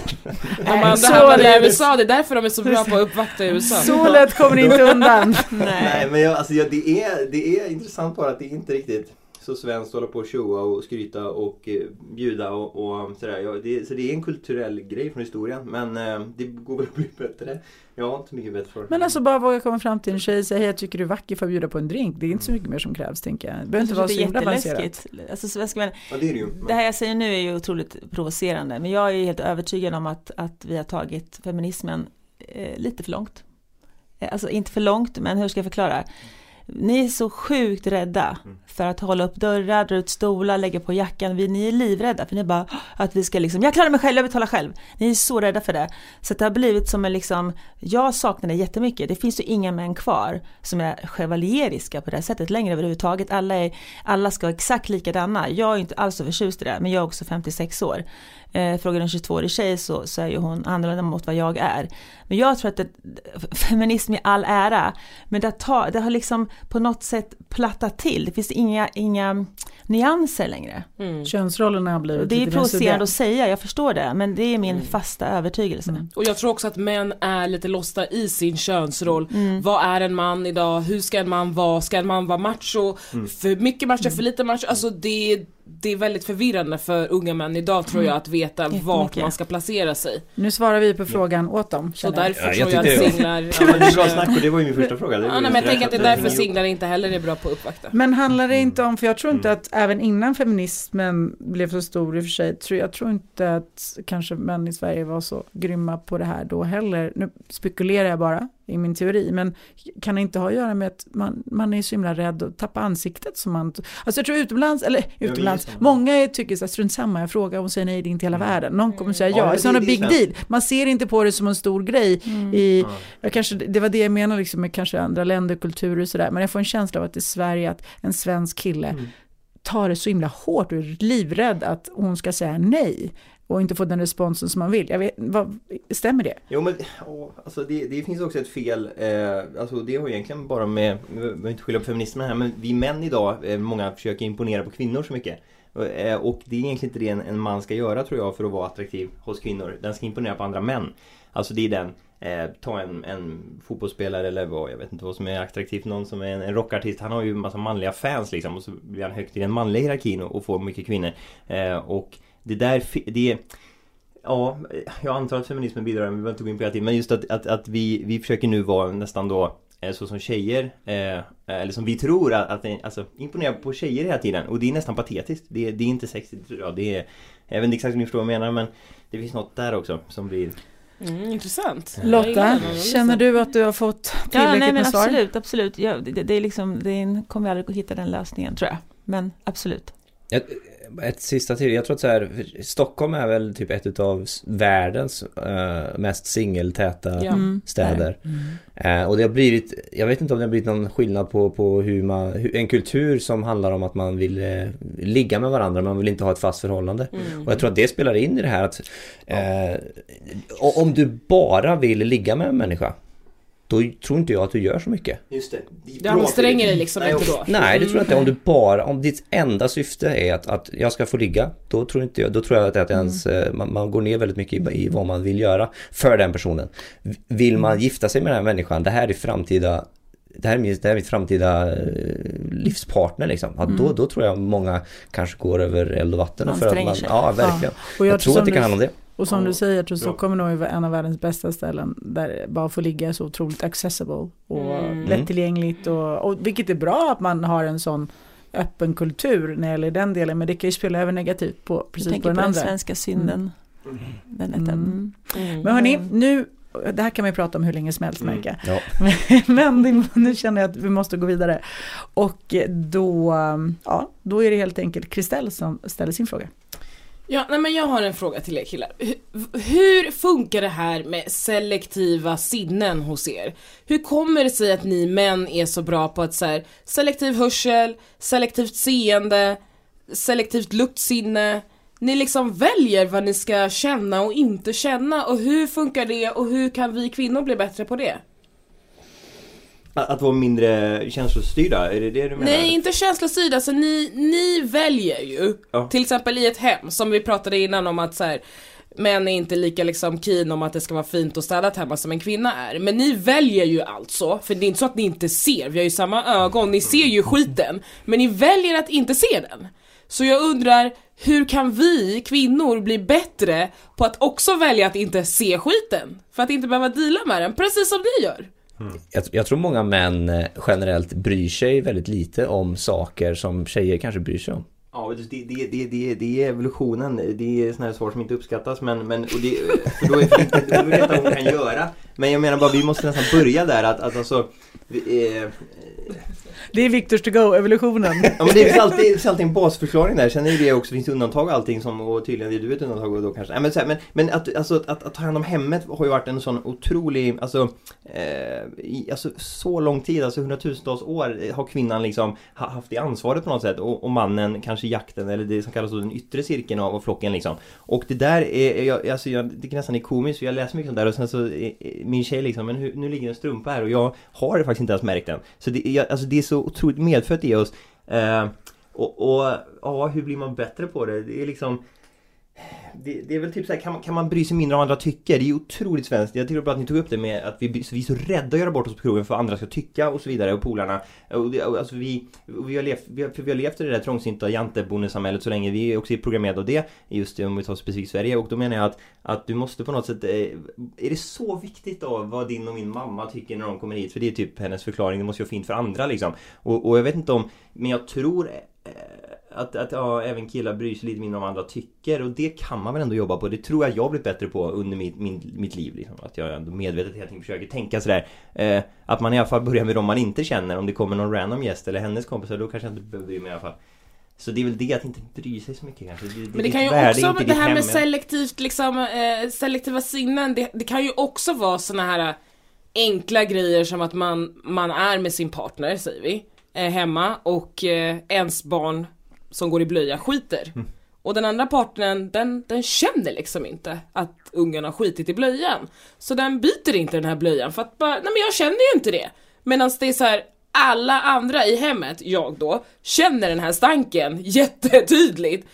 [SPEAKER 4] De andra
[SPEAKER 1] så
[SPEAKER 4] hamnade i. USA, det är därför de är så bra på att uppvakta i USA.
[SPEAKER 1] Så lätt kommer ni inte undan.
[SPEAKER 5] Nej men jag, alltså, jag, det, är, det är intressant bara att det är inte riktigt så svenskt hålla på och showa och skryta och eh, bjuda och, och sådär. Ja, det, så det är en kulturell grej från historien men eh, det går väl att bli bättre. Jag har inte mycket bättre för
[SPEAKER 1] Men alltså bara våga komma fram till en tjej och säga hej jag tycker du är vacker för att bjuda på en drink. Det är inte så mycket mer som krävs tänker jag. Det behöver inte vara så himla avancerat.
[SPEAKER 2] Alltså,
[SPEAKER 5] Ja det är det ju. Men-
[SPEAKER 2] det här jag säger nu är ju otroligt provocerande, men jag är helt övertygad om att, att vi har tagit feminismen eh, lite för långt. Eh, Alltså inte för långt, men hur ska jag förklara? Ni är så sjukt rädda
[SPEAKER 5] Mm.
[SPEAKER 2] för att hålla upp dörrar, dra ut stolar, lägga på jackan. Vi, ni är livrädda för ni är bara att vi ska liksom, jag klarar mig själv, jag betalar själv. Ni är så rädda för det. Så det har blivit som en liksom, jag saknar det jättemycket. Det finns ju inga män kvar som är chevalieriska på det här sättet längre överhuvudtaget. Alla, är, alla ska vara exakt likadana. Jag är inte alls så förtjust i det, men jag är också 56 år. Eh, frågar en 22-årig tjej så, så är ju hon annorlunda mot vad jag är. Men jag tror att det, feminism i all ära, men det, tar, det har liksom på något sätt plattat till. Det finns inga, inga nyanser längre.
[SPEAKER 4] Mm.
[SPEAKER 1] Könsrollerna har blivit
[SPEAKER 2] det är provocerande att säga, jag förstår det, men det är min
[SPEAKER 5] Mm.
[SPEAKER 2] fasta övertygelse.
[SPEAKER 1] Mm.
[SPEAKER 4] Och jag tror också att män är lite losta i sin könsroll.
[SPEAKER 2] Mm.
[SPEAKER 4] Vad är en man idag? Hur ska en man vara? Ska en man vara macho?
[SPEAKER 5] Mm.
[SPEAKER 4] För mycket macho, för lite macho? Alltså det, det är väldigt förvirrande för unga män idag tror jag att veta
[SPEAKER 2] Jättemycket.
[SPEAKER 4] vart man ska placera sig.
[SPEAKER 1] Nu svarar vi på frågan åt dem.
[SPEAKER 4] Så
[SPEAKER 1] jag.
[SPEAKER 4] därför
[SPEAKER 3] Ja,
[SPEAKER 4] tror
[SPEAKER 3] jag
[SPEAKER 4] jag
[SPEAKER 3] tyckte
[SPEAKER 4] att singlar...
[SPEAKER 5] Ja, det är bra snack och det var ju min första fråga. Det
[SPEAKER 4] Ja, nej, men jag tänker att det är därför singlar inte heller är bra på att uppvakta.
[SPEAKER 1] Men handlar det inte om, för jag tror inte
[SPEAKER 5] Mm.
[SPEAKER 1] att även innan feminismen blev så stor i och för sig, tror, jag tror inte att kanske män i Sverige var så grymma på det här då heller. Nu spekulerar jag bara i min teori, men kan det inte ha att göra med att man, man är så himla rädd att tappa ansiktet som man, alltså jag tror utomlands, eller utomlands, många är- tycker så här, strunt samma, jag frågar, hon säger nej, det är inte hela
[SPEAKER 5] Mm.
[SPEAKER 1] världen, någon kommer säga
[SPEAKER 5] Ja,
[SPEAKER 1] ja,
[SPEAKER 5] men
[SPEAKER 1] it's not
[SPEAKER 5] det-
[SPEAKER 1] a
[SPEAKER 5] är
[SPEAKER 1] big
[SPEAKER 5] svenskt.
[SPEAKER 1] deal, man ser inte på det som en stor grej
[SPEAKER 2] Mm.
[SPEAKER 1] i,
[SPEAKER 5] Ja.
[SPEAKER 1] jag kanske, det var det jag menar liksom med kanske andra länder, kulturer och sådär. Men jag får en känsla av att i Sverige att en svensk kille
[SPEAKER 5] Mm.
[SPEAKER 1] tar det så himla hårt och är livrädd att hon ska säga nej och inte få den responsen som man vill. Jag vet, vad, stämmer det?
[SPEAKER 5] Jo men åh, alltså det, det finns också ett fel, eh, alltså det har ju egentligen bara med, vi behöver inte skylla på feminismen här, men vi män idag, eh, många försöker imponera på kvinnor så mycket. Och, eh, och det är egentligen inte det en, en man ska göra tror jag för att vara attraktiv hos kvinnor. Den ska imponera på andra män. Alltså det är den Eh, ta en, en fotbollsspelare eller vad, jag vet inte vad som är attraktivt. Någon som är en, en rockartist. Han har ju en massa manliga fans liksom. Och så blir han högt i den manliga hierarkin och, och får mycket kvinnor. Eh, och det där, det är Ja, jag antar att feminismen bidrar, vi behöver inte gå in på det men just att, att, att vi, vi försöker nu vara nästan då eh, så som tjejer, eh, eller som vi tror att, att alltså imponera på tjejer hela tiden och det är nästan patetiskt. Det, det är inte sexigt, ja, det är, jag vet inte exakt hur ni förstår vad jag menar men det finns något där också som blir
[SPEAKER 4] Mm, intressant.
[SPEAKER 1] Lotta, känner du att du har fått tillräckligt
[SPEAKER 2] ja, nej, men
[SPEAKER 1] med svar?
[SPEAKER 2] Absolut, absolut. Ja, det, det, är liksom, det kommer jag aldrig att hitta den lösningen tror jag. Men absolut.
[SPEAKER 3] Ett, ett sista till. Jag tror att så här, Stockholm är väl typ ett av världens uh, mest singeltäta
[SPEAKER 1] ja. Mm.
[SPEAKER 3] städer. Mm. Uh, och det har blivit, jag vet inte om det har blivit någon skillnad på, på hur man, hur, en kultur som handlar om att man vill uh, ligga med varandra, man vill inte ha ett fast förhållande. Mm. Och jag tror att det spelar in i det här att om du bara vill ligga med en människa då tror inte jag att du gör så mycket.
[SPEAKER 5] Just det.
[SPEAKER 4] Du anstränger dig liksom
[SPEAKER 3] nej,
[SPEAKER 4] inte då?
[SPEAKER 3] Nej, det tror jag inte. Om du bara, om ditt enda syfte är att, att jag ska få ligga, då tror inte jag, då tror jag att, att ens, mm. man, man, går ner väldigt mycket i, i, vad man vill göra för den personen. Vill man mm. gifta sig med den här människan, det här är framtida det här, är mitt, det här är mitt framtida eh, livspartner liksom. Ja, mm. då, då tror jag många kanske går över eld och vatten. För att man, ja, verkligen. Ja. Och jag, jag tror att det kan handla om det.
[SPEAKER 1] Och som du säger, tror Stockholm är nog en av världens bästa ställen där bara få ligga är så otroligt accessible och mm. lättillgängligt och, och vilket är bra att man har en sån öppen kultur när det gäller den delen men det kan ju spela över negativt på precis på den,
[SPEAKER 2] på
[SPEAKER 1] andra.
[SPEAKER 2] den svenska synden. Mm. Den mm.
[SPEAKER 1] mm. Men hörni, nu det här kan vi prata om hur länge som helst mm. märker ja. Men nu känner jag att vi måste gå vidare. Och då, ja, då är det helt enkelt Kristel som ställer sin fråga.
[SPEAKER 4] Ja, nej men jag har en fråga till er killar. Hur, hur funkar det här med selektiva sinnen hos er? Hur kommer det sig att ni män är så bra på att så här, selektiv hörsel, selektivt seende, selektivt luktsinne, ni liksom väljer vad ni ska känna och inte känna och hur funkar det och hur kan vi kvinnor bli bättre på det?
[SPEAKER 5] Att, vara mindre känslostyrda, är det det du menar?
[SPEAKER 4] Nej, inte känslostyrda, alltså ni, ni väljer ju. Ja. Till exempel i ett hem, som vi pratade innan om att så här, män är inte lika liksom keen om att det ska vara fint och städat hemma som en kvinna är. Men ni väljer ju alltså, för det är inte så att ni inte ser, vi har ju samma ögon, ni ser ju skiten. Men ni väljer att inte se den. Så jag undrar, hur kan vi kvinnor bli bättre på att också välja att inte se skiten? För att inte behöva dela med den, precis som ni gör.
[SPEAKER 3] Mm. Jag, jag, tror många män eh, generellt bryr sig väldigt lite om saker som tjejer kanske bryr sig om.
[SPEAKER 5] Ja, det, det, det, det, det är evolutionen. Det är sådana här svar som inte uppskattas. Men, men och det, då är det, då vet vad hon kan göra. Men jag menar bara, vi måste nästan börja där. Att, att alltså, eh,
[SPEAKER 1] det är Victors to go, evolutionen.
[SPEAKER 5] Ja men det finns alltid, det finns alltid en basförklaring där. Sen är det också, finns undantag och allting som, och tydligen är du ett undantag och då kanske. Nej, men, här, men, men att, alltså, att, att ta hand om hemmet har ju varit en sån otrolig, alltså, eh, i, alltså så lång tid, alltså hundratusentals år har kvinnan liksom haft det ansvaret på något sätt och, och mannen kanske jakten eller det som kallas den yttre cirkeln av, flocken liksom. Och det där är, jag, alltså, jag, det nästan är komiskt för jag läser mycket sånt där och sen så min tjej liksom, men hur, nu ligger en strumpa här och jag har faktiskt inte ens märkt den. Så det, jag, alltså, det är så otroligt medfött i oss. Eh, och, och ja, hur blir man bättre på det? Det är liksom det, det, är väl typ så här, kan man, kan man bry sig mindre om vad andra tycker? Det är ju otroligt svenskt. Jag tycker bra att ni tog upp det med att vi, vi är så rädda att göra bort oss på krogen för vad andra ska tycka och så vidare och polarna. Och det, alltså vi, vi, har levt, vi, har, vi har levt i det där trångsynta jantebondesamhället så länge. Vi är också programmerade av det. Just det, om vi tar specifikt Sverige. Och då menar jag att, att du måste på något sätt... Eh, är det så viktigt då vad din och min mamma tycker när de kommer hit? För det är typ hennes förklaring. Det måste ju vara fint för andra liksom. Och, och jag vet inte om... Men jag tror... Eh, Eh, att, att ja, även killar bryr sig lite mindre om vad andra tycker och det kan man väl ändå jobba på. Det tror jag jag blivit bättre på under mitt, min, mitt liv. Liksom. Att jag ändå medvetet hela tiden försöker tänka sådär. Eh, att man i alla fall börjar med de man inte känner. Om det kommer någon random gäst eller hennes kompisar då kanske jag inte behöver bry mig i alla fall. Så det är väl det att inte bry sig så mycket kanske. Det,
[SPEAKER 4] Men det kan ju värde, också, det här med selektivt liksom, eh, selektiva sinnen. Det, det, kan ju också vara såna här enkla grejer som att man, man är med sin partner, säger vi, eh, hemma och eh, ens barn som går i blöja skiter. Mm. Och den andra partnern, den, den känner liksom inte att ungen har skitit i blöjan. Så den byter inte den här blöjan för att bara, nej men jag känner ju inte det. Medan det är så här, alla andra i hemmet, jag då, känner den här stanken jättetydligt.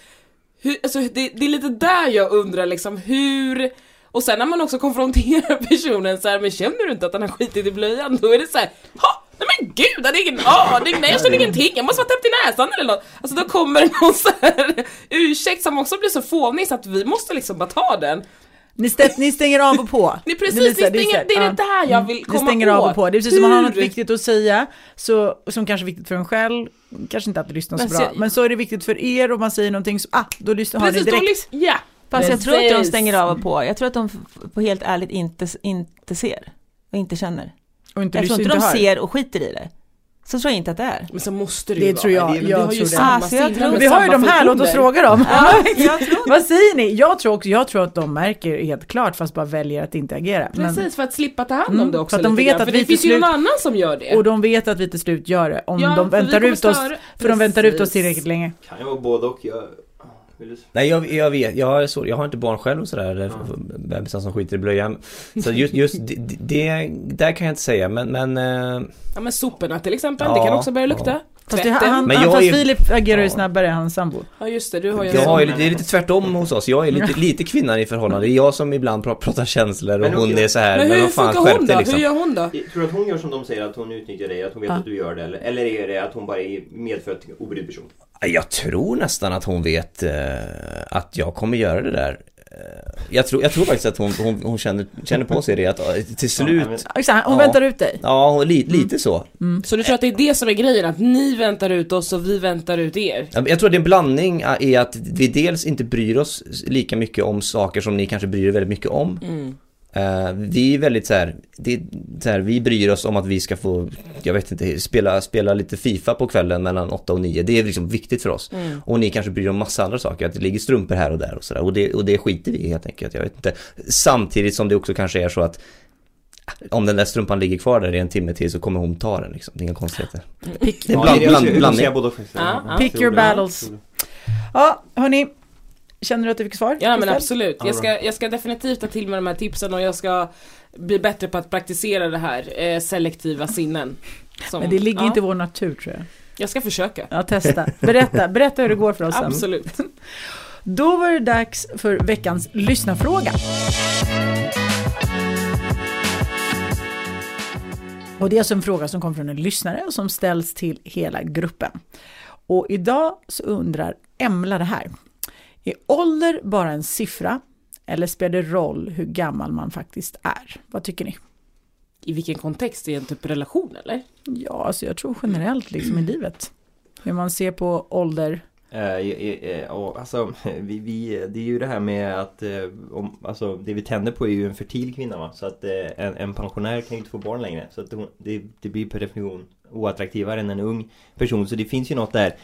[SPEAKER 4] Hur, alltså, det, det är lite där jag undrar liksom hur och sen när man också konfronterar personen så här, men känner du inte att han har skitit i blöjan? Då är det så här, ha! Nej men gud, jag hade ingen aning, nej jag känner ingenting, jag måste vara täppt i näsan eller något. Alltså då kommer någon så här ursäkt som också blir så fånig så att vi måste liksom bara ta den.
[SPEAKER 1] Ni, stä, ni stänger av och på.
[SPEAKER 4] Det är precis, ni stänger, det är det där jag vill komma
[SPEAKER 1] Ni stänger av och på. Det är precis som man har något viktigt att säga, så, som kanske är viktigt för en själv, kanske inte alltid lyssnar så bra, men så är det viktigt för er och man säger någonting så, ah, då lyssnar, ni
[SPEAKER 4] Precis, då
[SPEAKER 1] direkt.
[SPEAKER 4] liksom, ja.
[SPEAKER 2] Fast jag tror att de
[SPEAKER 4] Precis.
[SPEAKER 2] stänger av och på. Jag tror att de på helt ärligt inte, inte ser och inte känner.
[SPEAKER 1] Och inte
[SPEAKER 2] Jag tror inte de
[SPEAKER 1] hör.
[SPEAKER 2] ser och skiter i det. Så tror jag inte att det är.
[SPEAKER 4] Men så måste det,
[SPEAKER 1] Det
[SPEAKER 4] ju
[SPEAKER 1] tror
[SPEAKER 4] vara.
[SPEAKER 1] jag-
[SPEAKER 4] Vi
[SPEAKER 1] jag
[SPEAKER 4] har ju
[SPEAKER 1] tror det.
[SPEAKER 4] samma
[SPEAKER 2] Alltså, jag
[SPEAKER 4] sinne
[SPEAKER 2] tror-
[SPEAKER 1] Vi har ju de här, låt oss fråga dem.
[SPEAKER 2] Ja, tror
[SPEAKER 1] Vad säger ni? Jag tror, också, jag tror att de märker helt klart fast bara väljer att inte agera. Men,
[SPEAKER 4] Precis, för att slippa ta hand om
[SPEAKER 1] Mm,
[SPEAKER 4] det också
[SPEAKER 1] för att de vet
[SPEAKER 4] grann,
[SPEAKER 1] att
[SPEAKER 4] för
[SPEAKER 1] vi
[SPEAKER 4] det finns ju någon
[SPEAKER 1] slut-
[SPEAKER 4] annan som gör det.
[SPEAKER 1] och de vet att vi till slut gör det, om
[SPEAKER 4] Ja,
[SPEAKER 1] de
[SPEAKER 4] för vi
[SPEAKER 1] väntar ut oss, för de väntar ut oss tillräckligt länge.
[SPEAKER 5] Kan ju vara både och. Jag... Vill du...
[SPEAKER 3] Nej jag, jag vet, jag, är så, jag har inte barn själv och sådär, eller bebisar som skiter i blöjan. Så just, just det, det, där kan jag inte säga men, men eh,
[SPEAKER 4] Ja men soporna till exempel,
[SPEAKER 3] Ja,
[SPEAKER 4] det kan också börja lukta.
[SPEAKER 3] ja.
[SPEAKER 1] Fast, det, han,
[SPEAKER 3] Men jag
[SPEAKER 1] fast
[SPEAKER 3] är ju-
[SPEAKER 1] Filip agerar ju
[SPEAKER 3] Ja.
[SPEAKER 1] snabbare än hans sambo.
[SPEAKER 4] Ja just det, du har ju
[SPEAKER 3] jag har det är lite tvärtom hos oss. Jag är lite, lite kvinnan i förhållande. Det är jag som ibland pra- pratar känslor och
[SPEAKER 5] Men
[SPEAKER 3] hon är så här,
[SPEAKER 4] Men
[SPEAKER 3] men
[SPEAKER 4] hur
[SPEAKER 3] vad fan
[SPEAKER 4] funkar hon då?
[SPEAKER 3] liksom.
[SPEAKER 4] Hur gör hon då?
[SPEAKER 5] Tror du att hon gör som de säger, att hon utnyttjar dig, att hon vet
[SPEAKER 1] Ja.
[SPEAKER 5] att du gör det? Eller, eller är det att hon bara är medfött obrydd person?
[SPEAKER 3] Jag tror nästan att hon vet eh, att jag kommer göra det där. Eh, jag, tror, jag tror faktiskt att hon, hon, hon känner, känner på sig det att eh, till slut
[SPEAKER 5] Ja,
[SPEAKER 1] hon
[SPEAKER 3] Ja.
[SPEAKER 1] väntar ut dig.
[SPEAKER 3] Ja, li, lite så.
[SPEAKER 4] Så du tror att det är det som är grejen, att ni väntar ut oss och vi väntar ut er?
[SPEAKER 3] Jag tror att det är en blandning eh, i att vi dels inte bryr oss lika mycket om saker som ni kanske bryr er väldigt mycket om.
[SPEAKER 4] Mm.
[SPEAKER 3] Eh, vi är väldigt så här, det är så här, vi bryr oss om att vi ska få, jag vet inte, spela, spela lite FIFA på kvällen mellan 8 och 9. Det är liksom viktigt för oss.
[SPEAKER 4] Mm.
[SPEAKER 3] Och ni kanske bryr er om massa andra saker, att det ligger strumpor här och där och sådär. Och det, och det skiter vi i helt enkelt, jag vet inte. Samtidigt som det också kanske är så att om den där strumpan ligger kvar där i en timme till så kommer hon ta den liksom. Det är inga konstigheter.
[SPEAKER 1] Pick,
[SPEAKER 3] Det är bland,
[SPEAKER 5] det
[SPEAKER 3] bland, blandning.
[SPEAKER 1] Pick your battles. Ja, hörni. Känner du att du fick svar?
[SPEAKER 4] Ja men absolut,
[SPEAKER 5] Ja,
[SPEAKER 4] jag ska, jag ska definitivt ta till mig de här tipsen och jag ska bli bättre på att praktisera det här, eh, selektiva sinnen. Som-
[SPEAKER 1] Men det ligger
[SPEAKER 4] ja,
[SPEAKER 1] inte i vår natur tror jag.
[SPEAKER 4] Jag ska försöka.
[SPEAKER 1] Ja, testa. Berätta, berätta hur det går för oss sen.
[SPEAKER 4] Absolut.
[SPEAKER 1] Då var det dags för veckans lyssnarfråga. Och det är alltså en fråga som kommer från en lyssnare och som ställs till hela gruppen. Och idag så undrar Emla det här. Är ålder bara en siffra eller spelar det roll hur gammal man faktiskt är? Vad tycker ni?
[SPEAKER 4] I vilken kontext? I en typ relation eller?
[SPEAKER 1] Ja, alltså jag tror generellt liksom i livet. Hur man ser på ålder.
[SPEAKER 5] Eh, eh, och alltså, vi, vi, det är ju det här med att eh, om, alltså, det vi tänder på är ju en fertil kvinna va? Så att en, en pensionär kan ju inte få barn längre Så att hon, det, det blir per definition oattraktivare än en ung person Så det finns ju något där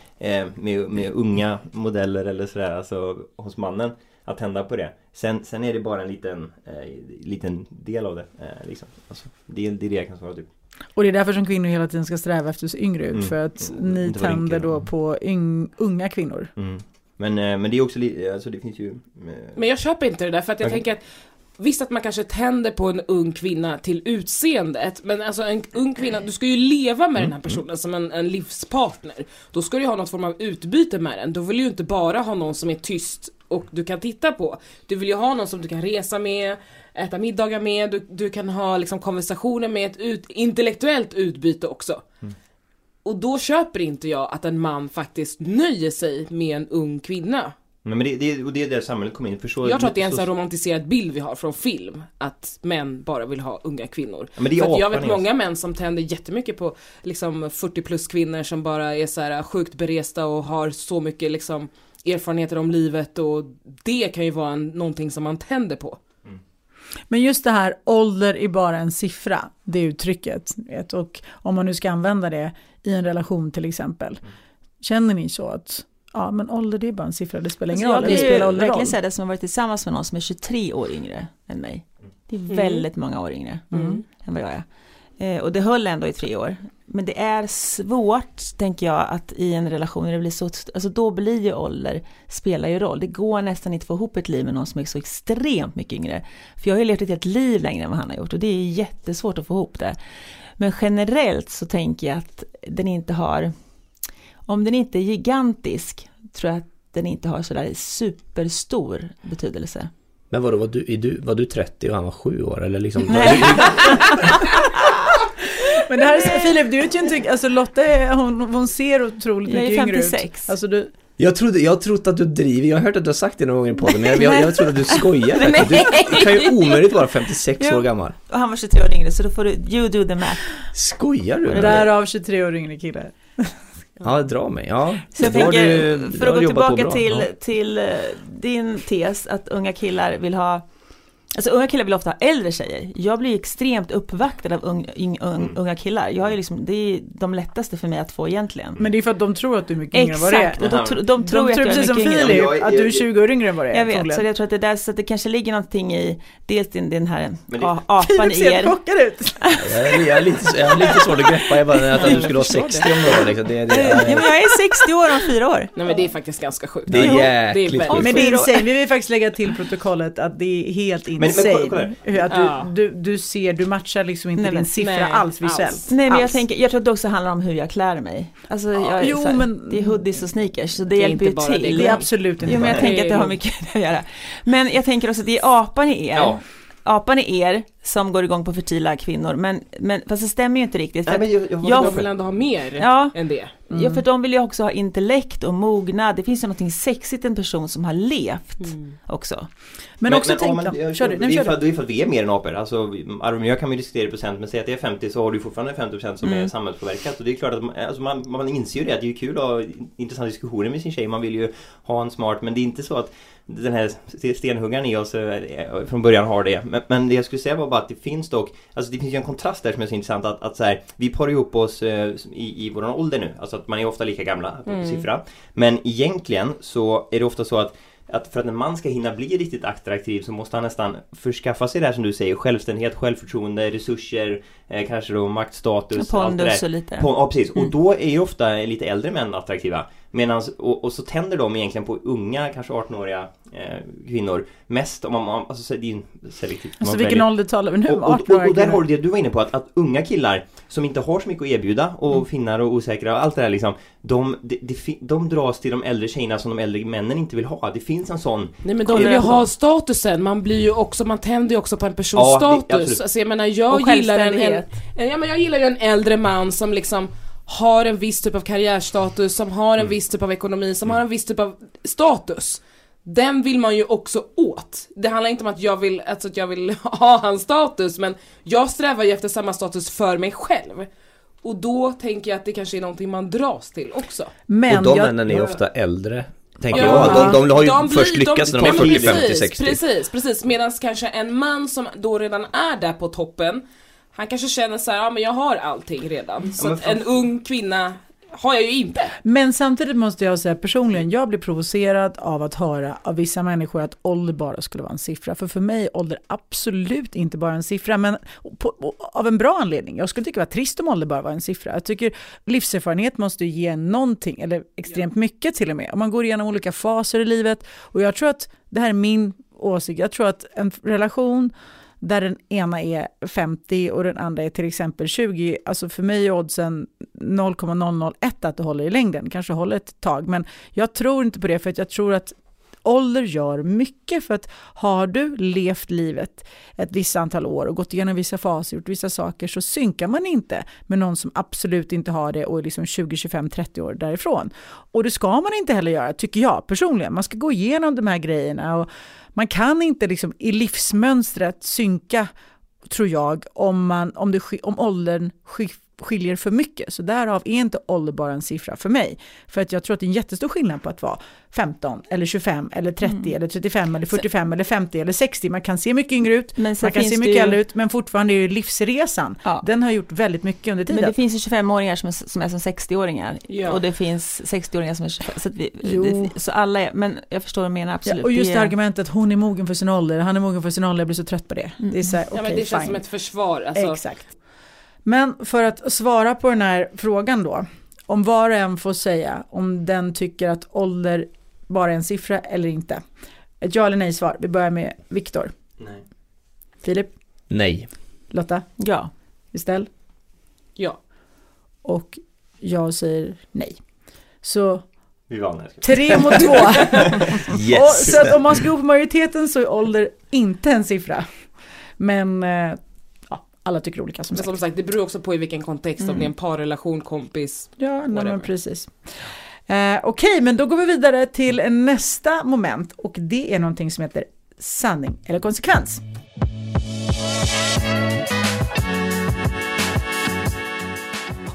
[SPEAKER 5] med, med unga modeller eller sådär alltså hos mannen Att tända på det Sen, sen är det bara en liten, eh, liten del av det eh, liksom. alltså, det, det är det jag kan svara typ
[SPEAKER 1] och det är därför som kvinnor hela tiden ska sträva efter att se yngre ut.
[SPEAKER 5] Mm.
[SPEAKER 1] För att
[SPEAKER 5] Mm,
[SPEAKER 1] ni tänder då på yng, unga kvinnor.
[SPEAKER 5] mm. Men, eh, men det är också lite, alltså det finns ju eh,
[SPEAKER 4] Men jag köper inte det där för att jag
[SPEAKER 5] Okej.
[SPEAKER 4] tänker att Visst att man kanske tänder på en ung kvinna till utseendet men alltså en ung kvinna, du ska ju leva med den här personen som en, en livspartner. Då ska du ju ha något form av utbyte med den. Då vill du ju inte bara ha någon som är tyst och du kan titta på. Du vill ju ha någon som du kan resa med, äta middagar med, du, du kan ha liksom konversationer med, ett ut, intellektuellt utbyte också. Och då köper inte jag att en man faktiskt nöjer sig med en ung kvinna.
[SPEAKER 5] Nej, men det, det, och det är där samhället kommer in för så
[SPEAKER 4] Jag tror att det är en
[SPEAKER 5] så-
[SPEAKER 4] sån romantiserad bild vi har från film, att män bara vill ha unga kvinnor.
[SPEAKER 5] Ja, men det är
[SPEAKER 4] För jag vet många män som tänder jättemycket på liksom 40 plus kvinnor som bara är så här sjukt beresta och har så mycket liksom erfarenheter om livet och det kan ju vara en, någonting som man tänder på.
[SPEAKER 1] Men just det här ålder är bara en siffra, det uttrycket. Vet, och om man nu ska använda det i en relation till exempel. Känner ni så att ja, men ålder det är bara en siffra, det spelar ingen
[SPEAKER 2] Alltså,
[SPEAKER 1] roll.
[SPEAKER 2] jag vill ju
[SPEAKER 1] ålder roll.
[SPEAKER 2] verkligen säga det som har varit tillsammans med någon som är 23 år yngre än mig. Det är
[SPEAKER 4] Mm.
[SPEAKER 2] väldigt många år yngre
[SPEAKER 4] Mm.
[SPEAKER 2] än vad jag är. Eh, och det höll ändå i tre år. Men det är svårt, tänker jag, att i en relation, när det blir så, alltså då blir ju ålder, spelar ju roll. Det går nästan inte att få ihop ett liv med någon som är så extremt mycket yngre. För jag har ju levt ett helt liv längre än vad han har gjort och det är jättesvårt att få ihop det. Men generellt så tänker jag att den inte har, om den inte är gigantisk, tror jag att den inte har sådär superstor betydelse.
[SPEAKER 3] Men vadå, var du, är du, var du 30 och han var 7 år eller liksom?
[SPEAKER 2] Nej.
[SPEAKER 1] Men det här är, Filip, du vet ju inte, alltså Lotta är, hon, hon ser otroligt
[SPEAKER 2] Jag är
[SPEAKER 1] mycket yngre ut.
[SPEAKER 2] 56.
[SPEAKER 1] Alltså du,
[SPEAKER 3] Jag trodde, jag har trott att du driver, jag har hört att du har sagt det någon gång i podden, men jag, jag, jag trodde att du skojar faktiskt. Du, du kan ju omöjligt vara 56
[SPEAKER 2] Ja.
[SPEAKER 3] år gammal.
[SPEAKER 2] Och han var 23 år yngre, så då får du, you do the math.
[SPEAKER 3] Skojar du?
[SPEAKER 1] därav 23 år yngre kille.
[SPEAKER 3] Ja, dra mig. Ja.
[SPEAKER 2] Så jag tänker,
[SPEAKER 3] du-
[SPEAKER 2] för att gå tillbaka till,
[SPEAKER 3] Ja.
[SPEAKER 2] till eh, din tes att unga killar vill ha Alltså unga killar vill ofta ha äldre tjejer. Jag blir extremt uppvaktad av ung,
[SPEAKER 3] Mm.
[SPEAKER 2] unga killar. Jag är liksom, det är de lättaste för mig att få egentligen.
[SPEAKER 1] Men det är för att de tror att du är mycket yngre än vad du är.
[SPEAKER 2] Exakt, och de, tro- de
[SPEAKER 1] De
[SPEAKER 2] tror
[SPEAKER 1] tror
[SPEAKER 2] att jag är
[SPEAKER 1] precis som. Filip, att du är
[SPEAKER 5] jag-
[SPEAKER 1] 20 år yngre än vad du är.
[SPEAKER 2] Jag vet,
[SPEAKER 1] troligen.
[SPEAKER 2] så jag tror att det, där, så att det kanske ligger någonting i dels den, den här
[SPEAKER 5] det-
[SPEAKER 2] a- apan
[SPEAKER 1] Filip
[SPEAKER 2] i
[SPEAKER 1] ser
[SPEAKER 2] er.
[SPEAKER 1] chockad ut.
[SPEAKER 3] Jag är, jag är lite, jag är lite svårt att greppa, jag bara att du skulle vara 60 om några år liksom. Det, det,
[SPEAKER 2] Ja, men jag är 60 år om fyra år.
[SPEAKER 4] Nej men det är faktiskt ganska sjukt.
[SPEAKER 3] det är jäkligt
[SPEAKER 4] väldigt-
[SPEAKER 3] sjukt.
[SPEAKER 1] Men det är insane, vi vill faktiskt lägga till protokollet att det är helt
[SPEAKER 5] men
[SPEAKER 1] att
[SPEAKER 4] Ja.
[SPEAKER 1] du, du, du ser, du matchar liksom inte
[SPEAKER 2] Nej,
[SPEAKER 1] din siffra
[SPEAKER 4] nej,
[SPEAKER 1] alls visuellt.
[SPEAKER 4] alls.
[SPEAKER 2] Nej men jag tänker, jag tror att det också handlar om hur jag klär mig. Alltså jag är
[SPEAKER 1] jo,
[SPEAKER 2] här,
[SPEAKER 1] men-
[SPEAKER 2] det är hoodies och sneakers så det,
[SPEAKER 4] Det
[SPEAKER 2] hjälper ju
[SPEAKER 4] inte bara det.
[SPEAKER 2] till.
[SPEAKER 1] Det är absolut inte
[SPEAKER 2] Jo men jag tänker att det har mycket att göra. Men jag tänker också att det är apan i er.
[SPEAKER 5] Ja.
[SPEAKER 2] Apan i er som går igång på fertila kvinnor. Men, men fast det stämmer ju inte riktigt. För
[SPEAKER 5] Nej, men jag, jag,
[SPEAKER 2] Jag-
[SPEAKER 4] De vill ändå ha mer
[SPEAKER 2] Ja.
[SPEAKER 4] än det.
[SPEAKER 2] att, ja, för de vill ju också ha intellekt och mognad. Det finns ju någonting sexigt i en person som har levt också.
[SPEAKER 1] Men, också
[SPEAKER 5] ja,
[SPEAKER 1] tänk
[SPEAKER 5] men
[SPEAKER 1] då,
[SPEAKER 5] jag-
[SPEAKER 1] kör du,
[SPEAKER 5] det, är
[SPEAKER 1] kör
[SPEAKER 5] för,
[SPEAKER 1] du.
[SPEAKER 5] att- det är för att vi är mer än apor. Alltså, Arvid och jag kan vi diskutera i procent men säg att det är 50 så har du fortfarande 50% som
[SPEAKER 1] Mm.
[SPEAKER 5] är samhällspåverkat. Och det är klart att man, alltså man, man inser ju det att det är kul att ha intressanta diskussioner med sin tjej. Man vill ju ha en smart men det är inte så att den här stenhuggaren i oss eh, från början har det. Men, men det jag skulle säga var bara att det finns dock, alltså det finns ju en kontrast där som är så intressant att, att så här, vi parar ihop oss eh, i, i våran ålder nu. Alltså att man är ofta lika gamla, mm. siffra. Men egentligen så är det ofta så att att för att en man ska hinna bli riktigt attraktiv så måste han nästan förskaffa sig det här som du säger, självständighet, självförtroende, resurser, eh, kanske då maktstatus, allt det
[SPEAKER 2] Pondus
[SPEAKER 5] där.
[SPEAKER 2] och lite.
[SPEAKER 5] På, ja precis,
[SPEAKER 2] Mm.
[SPEAKER 5] och då är ju ofta lite äldre män attraktiva. Medans, och, och så tänder de egentligen på unga, kanske 18-åriga eh, kvinnor mest om man, om- alltså så det är selektivt.
[SPEAKER 1] Alltså
[SPEAKER 5] man
[SPEAKER 1] vilken
[SPEAKER 5] väljer.
[SPEAKER 1] ålder talar vi nu?
[SPEAKER 5] Och, och,
[SPEAKER 1] 18
[SPEAKER 5] och, och där har du det du var inne på, att, att unga killar som inte har så mycket att erbjuda och
[SPEAKER 1] Mm.
[SPEAKER 5] finnar och osäkra och allt det där liksom de, de, de, de dras till de äldre tjejerna som de äldre männen inte vill ha. Det finns en sån
[SPEAKER 4] Nej men de vill ju ha statusen, man blir ju också, man tänder ju också på en persons
[SPEAKER 5] Ja, det-
[SPEAKER 4] status.
[SPEAKER 5] absolut.
[SPEAKER 4] Alltså jag menar jag
[SPEAKER 2] Och
[SPEAKER 4] gillar en, en, ja, men jag gillar ju en äldre man som liksom har en viss typ av karriärstatus, som har en
[SPEAKER 5] Mm.
[SPEAKER 4] viss typ av ekonomi, som har en viss typ av status. Den vill man ju också åt. Det handlar inte om att jag vill, alltså att jag vill ha hans status, men jag strävar ju efter samma status för mig själv. Och då tänker jag att det kanske är någonting man dras till också.
[SPEAKER 1] Men
[SPEAKER 3] och de
[SPEAKER 1] jag,
[SPEAKER 3] männen är ofta äldre. Tänker
[SPEAKER 4] Ja,
[SPEAKER 3] jag. De, de har ju
[SPEAKER 4] de blir-
[SPEAKER 3] först lyckats när de är
[SPEAKER 4] ja,
[SPEAKER 3] 40,
[SPEAKER 4] precis,
[SPEAKER 3] 50, 60.
[SPEAKER 4] Precis, precis. Medan kanske en man som då redan är där på toppen, han kanske känner så här, ja men jag har allting redan. Så
[SPEAKER 5] men
[SPEAKER 4] att en ung kvinna har jag ju inte.
[SPEAKER 1] men samtidigt måste jag säga personligen, jag blir provocerad av att höra av vissa människor att ålder bara skulle vara en siffra. För för mig är ålder absolut inte bara en siffra, men på, av en bra anledning. Jag skulle tycka det var trist om ålder bara var en siffra. Jag tycker livserfarenhet måste ge någonting, eller extremt mycket till och med. Om man går igenom olika faser i livet. Och jag tror att, det här är min åsikt, jag tror att en relation där den ena är 50 och den andra är till exempel 20, alltså för mig är oddsen 0,001 att det håller i längden, kanske håller ett tag, men jag tror inte på det för att jag tror att ålder gör mycket för att har du levt livet ett visst antal år och gått igenom vissa faser, gjort vissa saker så synkar man inte med någon som absolut inte har det och är liksom 20, 25, 30 år därifrån. Och det ska man inte heller göra, tycker jag personligen. Man ska gå igenom de här grejerna och man kan inte liksom i livsmönstret synka, tror jag, om, man, om, det, om åldern skif, skiljer för mycket. Så därav är inte ålder bara en siffra för mig. För att jag tror att det är en jättestor skillnad på att vara 15 eller 25 eller 30
[SPEAKER 2] Mm.
[SPEAKER 1] eller 35 eller 45 eller 50 eller 60. Man kan se mycket yngre ut,
[SPEAKER 2] Men
[SPEAKER 1] man kan se mycket
[SPEAKER 2] ju-
[SPEAKER 1] äldre ut, men fortfarande är ju livsresan,
[SPEAKER 2] Ja.
[SPEAKER 1] den har gjort väldigt mycket under
[SPEAKER 2] Men
[SPEAKER 1] tiden.
[SPEAKER 2] det finns ju 25-åringar som är, som är som 60-åringar.
[SPEAKER 4] Ja.
[SPEAKER 2] Och det finns 60-åringar som är 25. Så, att vi,
[SPEAKER 1] Jo.
[SPEAKER 2] det, så alla är, men jag förstår vad du menar absolut.
[SPEAKER 1] Ja, och just
[SPEAKER 2] Det
[SPEAKER 1] det
[SPEAKER 2] är-
[SPEAKER 1] argumentet, hon är mogen för sin ålder, han är mogen för sin ålder, jag blir så trött på det. Det är så här,
[SPEAKER 4] Ja men det känns
[SPEAKER 1] fine.
[SPEAKER 4] som ett försvar. Alltså,
[SPEAKER 1] Exakt. Men för att svara på den här frågan då, om var och en får säga om den tycker att ålder bara är en siffra eller inte. Ett ja eller nej svar. Vi börjar med Viktor.
[SPEAKER 5] Nej.
[SPEAKER 1] Filip,
[SPEAKER 3] Nej.
[SPEAKER 1] Lotta,
[SPEAKER 2] Ja.
[SPEAKER 1] Estelle.
[SPEAKER 4] Ja.
[SPEAKER 1] Och jag säger nej. Så
[SPEAKER 5] Vi vann här.
[SPEAKER 1] tre mot två. Och,
[SPEAKER 3] Yes!
[SPEAKER 1] så att om man ska gå på majoriteten så är ålder inte en siffra. Men eh, alla tycker olika som
[SPEAKER 4] Men
[SPEAKER 1] sagt.
[SPEAKER 4] som sagt, det beror också på i vilken kontext, om
[SPEAKER 1] Mm.
[SPEAKER 4] det är en parrelation, kompis.
[SPEAKER 1] Ja, nej, men precis. Eh, Okej, men då går vi vidare till nästa moment och det är någonting som heter sanning eller konsekvens.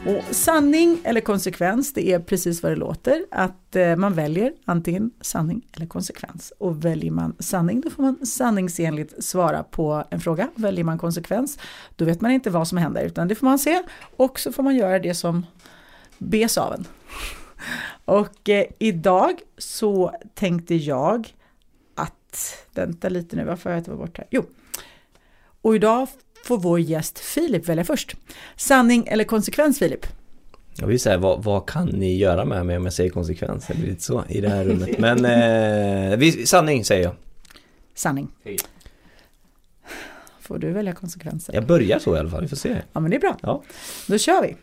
[SPEAKER 1] Och sanning eller konsekvens, det är precis vad det låter, att eh, man väljer antingen sanning eller konsekvens. Och väljer man sanning, då får man sanningsenligt svara på en fråga. Väljer man konsekvens, då vet man inte vad som händer, utan det får man se och så får man göra det som bes av en. Och eh, idag så tänkte jag att, vänta lite nu, varför har jag inte varit borta? Jo, och idag får vår gäst Filip välja först. Sanning eller konsekvens Filip?
[SPEAKER 3] Jag vill säga, vad, vad kan ni göra med mig om jag säger konsekvens? Det blir lite så i det här rummet. Men eh, vi, sanning säger jag.
[SPEAKER 1] Sanning. Får du välja konsekvenser?
[SPEAKER 3] Jag börjar så i alla fall, vi får se.
[SPEAKER 1] Ja men det är bra.
[SPEAKER 3] Ja.
[SPEAKER 1] Då kör vi.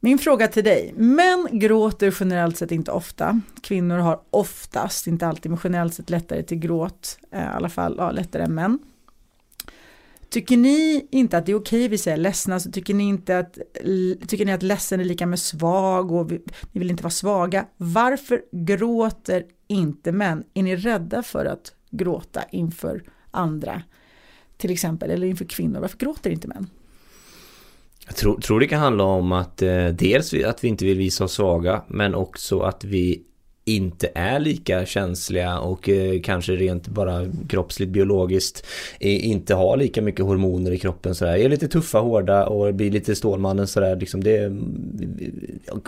[SPEAKER 1] Min fråga till dig. Män gråter generellt sett inte ofta. Kvinnor har oftast, inte alltid, men generellt sett lättare till gråt. Eh, I alla fall ja, lättare än män. Tycker ni inte att det är okej, vi säger ledsna, så tycker ni inte att, tycker ni att ledsen är lika med svag och vi, ni vill inte vara svaga. Varför gråter inte män? Är ni rädda för att gråta inför andra? Till exempel, eller inför kvinnor. Varför gråter inte män?
[SPEAKER 3] Jag tror, tror det kan handla om att eh, dels att vi inte vill visa oss svaga men också att vi inte är lika känsliga och eh, kanske rent bara kroppsligt biologiskt eh, inte har lika mycket hormoner i kroppen sådär. Är lite tuffa, hårda och blir lite Stålmannen sådär liksom det är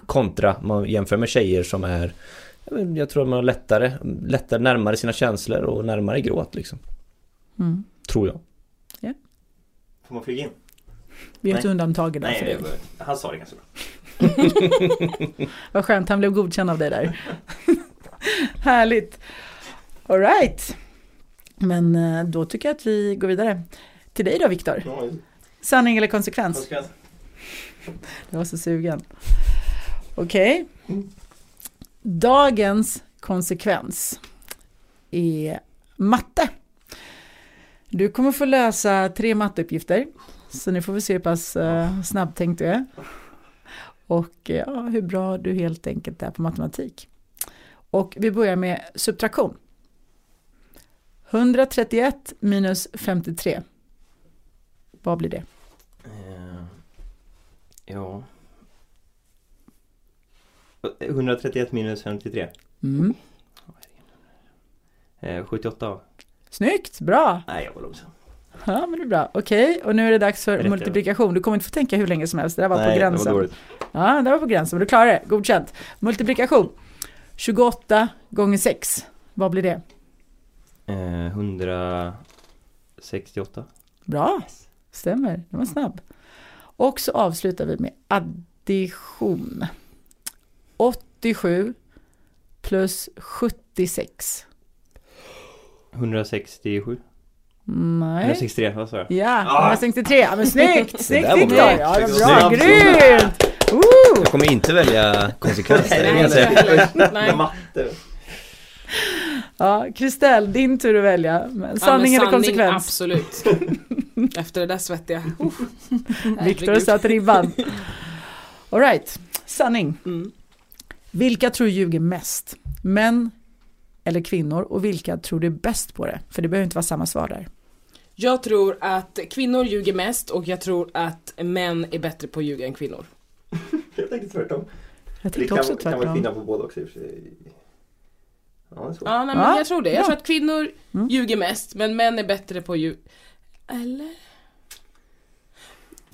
[SPEAKER 3] kontra man jämför med tjejer som är jag tror att man har lättare, lättare närmare sina känslor och närmare gråt liksom.
[SPEAKER 1] Mm.
[SPEAKER 3] Tror jag.
[SPEAKER 5] Får man flyga in?
[SPEAKER 1] Vi har ett undantag idag för
[SPEAKER 5] Nej,
[SPEAKER 1] dig.
[SPEAKER 5] jag- han sa det ganska bra.
[SPEAKER 1] Vad skönt, han blev godkänd av dig där. Härligt. All right. Men eh, då tycker jag att vi går vidare. Till dig då Viktor. Sanning eller konsekvens?
[SPEAKER 5] Konsekvens.
[SPEAKER 1] Jag var så sugen. Okej. Dagens konsekvens är matte. Du kommer få lösa tre matteuppgifter. Så nu får vi se hur pass uh, snabbtänkt du är. Och eh, ja, hur bra du helt enkelt är på matematik. Och vi börjar med subtraktion. 131 minus 53. Vad blir det?
[SPEAKER 5] Eh, ja. 131 minus 53.
[SPEAKER 1] Mm.
[SPEAKER 5] Eh, 78.
[SPEAKER 1] Snyggt, bra!
[SPEAKER 5] Nej, jag var långsam.
[SPEAKER 1] Ja, men det är bra. Okej, och nu är det dags för
[SPEAKER 5] Rätt,
[SPEAKER 1] multiplikation. Du kommer inte få tänka hur länge som helst. Det där var
[SPEAKER 5] Nej,
[SPEAKER 1] på
[SPEAKER 5] det var
[SPEAKER 1] gränsen. ja, det var på gränsen, men du klarar det. Godkänt. Multiplikation. 28 gånger 6. Vad blir det?
[SPEAKER 5] Eh, 168.
[SPEAKER 1] Bra, stämmer. Det var snabb. Och så avslutar vi med addition. 87 plus 76.
[SPEAKER 5] 167.
[SPEAKER 1] Nej.
[SPEAKER 5] 163, vad sa jag?
[SPEAKER 1] Ja, 163. Ja, men snyggt! Snyggt
[SPEAKER 3] där var
[SPEAKER 1] Viktor!
[SPEAKER 3] bra.
[SPEAKER 1] Ja, det var bra. Grymt! Woo!
[SPEAKER 3] Jag kommer inte välja konsekvenser. det kan jag säga.
[SPEAKER 1] Ja, Kristel, din tur att välja. Men
[SPEAKER 4] Ja, men
[SPEAKER 1] Sanning eller konsekvens?
[SPEAKER 4] Absolut. Efter det där svettiga. Uh.
[SPEAKER 1] Viktor satt ribban. All right, sanning.
[SPEAKER 4] Mm.
[SPEAKER 1] Vilka tror ljuger mest? Män eller kvinnor? Och vilka tror du är bäst på det? För det behöver inte vara samma svar där.
[SPEAKER 4] Jag tror att kvinnor ljuger mest och jag tror att män är bättre på att ljuga än kvinnor.
[SPEAKER 5] Jag tänkte tvärtom.
[SPEAKER 1] Jag
[SPEAKER 5] Det
[SPEAKER 1] tänkte
[SPEAKER 5] kan,
[SPEAKER 1] också
[SPEAKER 5] kan vara
[SPEAKER 1] tvärtom.
[SPEAKER 5] skillnad på båda också i och för sig. Ja, det.
[SPEAKER 4] Ja, nej, men
[SPEAKER 1] Ja,
[SPEAKER 4] jag tror det. Jag
[SPEAKER 1] ja.
[SPEAKER 4] tror att kvinnor
[SPEAKER 1] Mm.
[SPEAKER 4] ljuger mest, men män är bättre på att ljuga. Eller?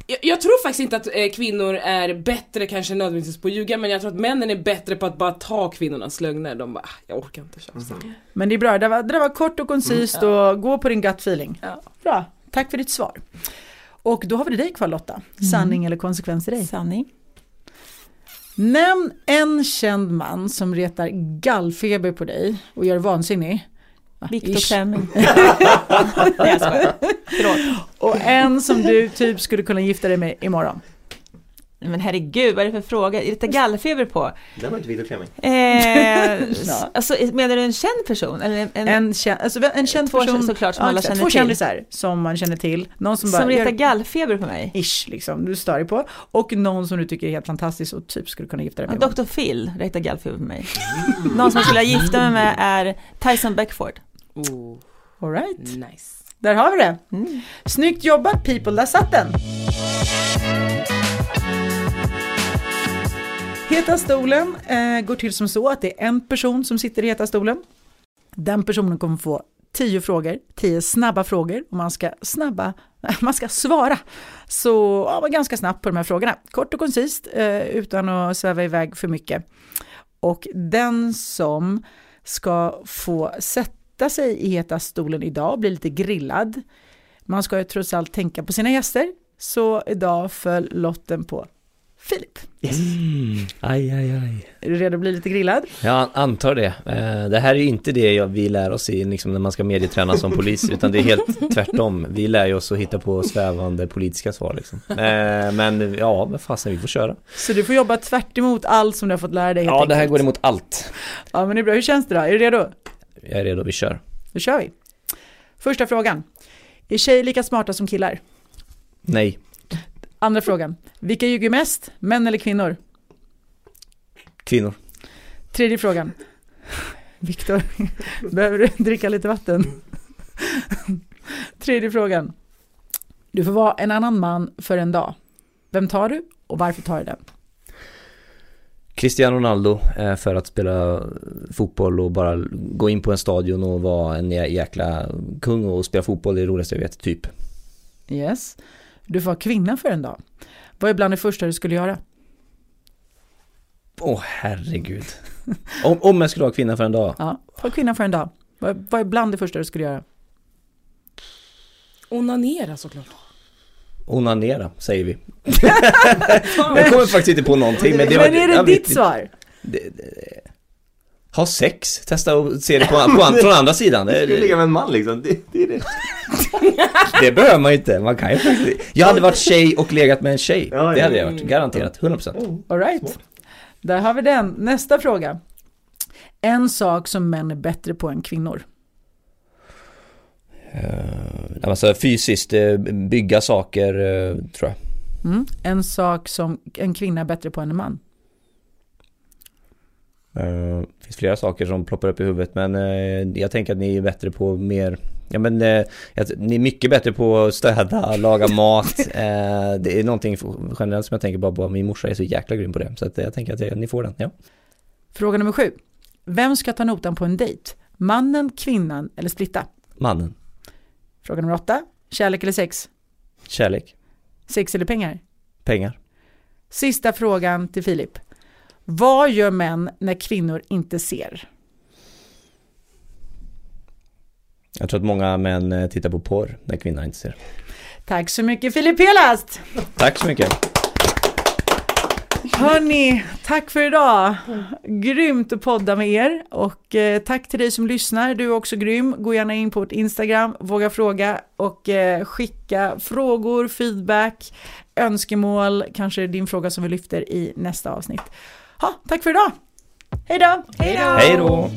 [SPEAKER 4] Jag, jag tror faktiskt inte att eh, kvinnor är bättre kanske nödvändigtvis på att ljuga, men jag tror att männen är bättre på att bara ta kvinnornas lögner. De bara, "Ah, jag orkar inte tjafsa.
[SPEAKER 1] Men det är bra, det var, det var kort och koncist och gå på din gut feeling.
[SPEAKER 4] Ja.
[SPEAKER 1] Bra, tack för ditt svar. Och då har vi dig kvar Lotta. Sanning eller konsekvens till dig?
[SPEAKER 2] Sanning.
[SPEAKER 1] Nämn en känd man som retar gallfeber på dig och gör vansinnig.
[SPEAKER 2] Viktor. Klemming.
[SPEAKER 1] Och en som du typ skulle kunna gifta dig med imorgon.
[SPEAKER 2] Men herregud, vad är det för fråga? Är det gallfeber på?
[SPEAKER 5] Det var inte Viktor Klemming.
[SPEAKER 2] Eh,
[SPEAKER 1] Ja.
[SPEAKER 2] alltså, menar du en känd person? Eller en, en,
[SPEAKER 1] En, känd, alltså, en känd
[SPEAKER 2] Två
[SPEAKER 1] person,
[SPEAKER 2] såklart som alla
[SPEAKER 1] exakt.
[SPEAKER 2] känner
[SPEAKER 1] två
[SPEAKER 2] till.
[SPEAKER 1] kändisar som man känner till. Någon som bara
[SPEAKER 2] som retar gallfeber på mig?
[SPEAKER 1] ish liksom, du stör dig på. Och någon som du tycker är helt fantastisk och typ skulle kunna gifta dig
[SPEAKER 2] Ja,
[SPEAKER 1] med.
[SPEAKER 2] Dr. Phil retar gallfeber på mig. Någon som jag skulle gifta mig med är Tyson Beckford.
[SPEAKER 4] Oh,
[SPEAKER 1] All right.
[SPEAKER 4] nice.
[SPEAKER 1] där har vi det.
[SPEAKER 2] Mm.
[SPEAKER 1] Snyggt jobbat people, där satt den. Heta stolen eh, går till som så att det är en person som sitter i heta stolen. Den personen kommer få tio frågor, tio snabba frågor och man ska snabba, man ska svara. Så ja, ganska snabbt på de här frågorna. Kort och koncist eh, utan att sväva iväg för mycket. Och den som ska få sätta sig i heta stolen idag blir lite grillad. Man ska ju trots allt tänka på sina gäster. Så idag föll lotten på Filip.
[SPEAKER 3] Mm. Aj, aj, aj.
[SPEAKER 1] Är du redo att bli lite grillad?
[SPEAKER 3] Jag antar det. Eh, Det här är ju inte det vi lär oss i liksom, när man ska medieträna som polis, utan det är helt tvärtom. Vi lär ju oss att hitta på svävande politiska svar liksom. Eh, Men ja, vad fasen, vi får köra.
[SPEAKER 1] Så du får jobba tvärt emot allt som du har fått lära dig helt
[SPEAKER 3] Ja, det här
[SPEAKER 1] enkelt.
[SPEAKER 3] går emot allt.
[SPEAKER 1] Ja, men det är bra. Hur känns det då? Är du redo?
[SPEAKER 3] Jag är redo, vi kör.
[SPEAKER 1] Då kör vi. Första frågan. Är tjejer lika smarta som killar?
[SPEAKER 3] Nej.
[SPEAKER 1] Andra frågan. Vilka ljuger mest? Män eller kvinnor?
[SPEAKER 3] Kvinnor.
[SPEAKER 1] Tredje frågan. Viktor, behöver du dricka lite vatten? Tredje frågan. Du får vara en annan man för en dag. Vem tar du och varför tar du den?
[SPEAKER 3] Cristiano Ronaldo eh, för att spela fotboll och bara gå in på en stadion och vara en jä- jäkla kung och spela fotboll, det är det roligaste jag vet, typ.
[SPEAKER 1] Yes. Du får vara kvinna för en dag. Vad är bland det första du skulle göra?
[SPEAKER 3] Åh herregud. Om, om jag skulle vara kvinna för en dag.
[SPEAKER 1] Ja, vara kvinna för en dag. Vad vad är bland det första du skulle göra?
[SPEAKER 4] Onanera såklart.
[SPEAKER 3] Onanera, säger vi. jag kommer faktiskt inte på någonting. Men, det var,
[SPEAKER 1] Men är det ditt svar?
[SPEAKER 3] Det, det, ha sex, testa och se det på, på, an- från andra sidan.
[SPEAKER 5] Du skulle
[SPEAKER 3] Det,
[SPEAKER 5] ligga med en man liksom, det, det är det.
[SPEAKER 3] det behöver man ju inte, man kan ju faktiskt Jag hade varit tjej och legat med en tjej.
[SPEAKER 5] Ja,
[SPEAKER 3] Det hade jag varit, garanterat, 100%.
[SPEAKER 1] All right. Där har vi den. Nästa fråga. En sak som män är bättre på än kvinnor.
[SPEAKER 3] Uh, alltså fysiskt, eh, bygga saker, eh, tror jag.
[SPEAKER 1] Mm. En sak som en kvinna är bättre på än en man.
[SPEAKER 3] Eh, Det finns flera saker som ploppar upp i huvudet men eh, jag tänker att ni är bättre på mer Ja men eh, ni är mycket bättre på att städa, laga mat Eh, Det är någonting generellt som jag tänker bara på Min morsa är så jäkla grym på det Så att jag tänker att ni får den, ja
[SPEAKER 1] Fråga nummer sju. Vem ska ta notan på en dejt? Mannen, kvinnan eller splitta?
[SPEAKER 3] Mannen,
[SPEAKER 1] Fråga nummer åtta. Kärlek eller sex?
[SPEAKER 3] kärlek,
[SPEAKER 1] Sex eller pengar?
[SPEAKER 3] pengar
[SPEAKER 1] Sista frågan till Filip. Vad gör män när kvinnor inte ser?
[SPEAKER 3] Jag tror att många män eh, tittar på porr när kvinnan inte ser
[SPEAKER 1] Tack så mycket Filip Helast!
[SPEAKER 3] Tack så mycket
[SPEAKER 1] Hörni, tack för idag. Grymt att podda med er och eh, tack till dig som lyssnar. Du är också grym. Gå gärna in på vårt Instagram, våga fråga och eh, skicka frågor, feedback, önskemål, kanske din fråga som vi lyfter i nästa avsnitt. Ha, tack för idag!
[SPEAKER 2] Hej då!
[SPEAKER 3] Hej då!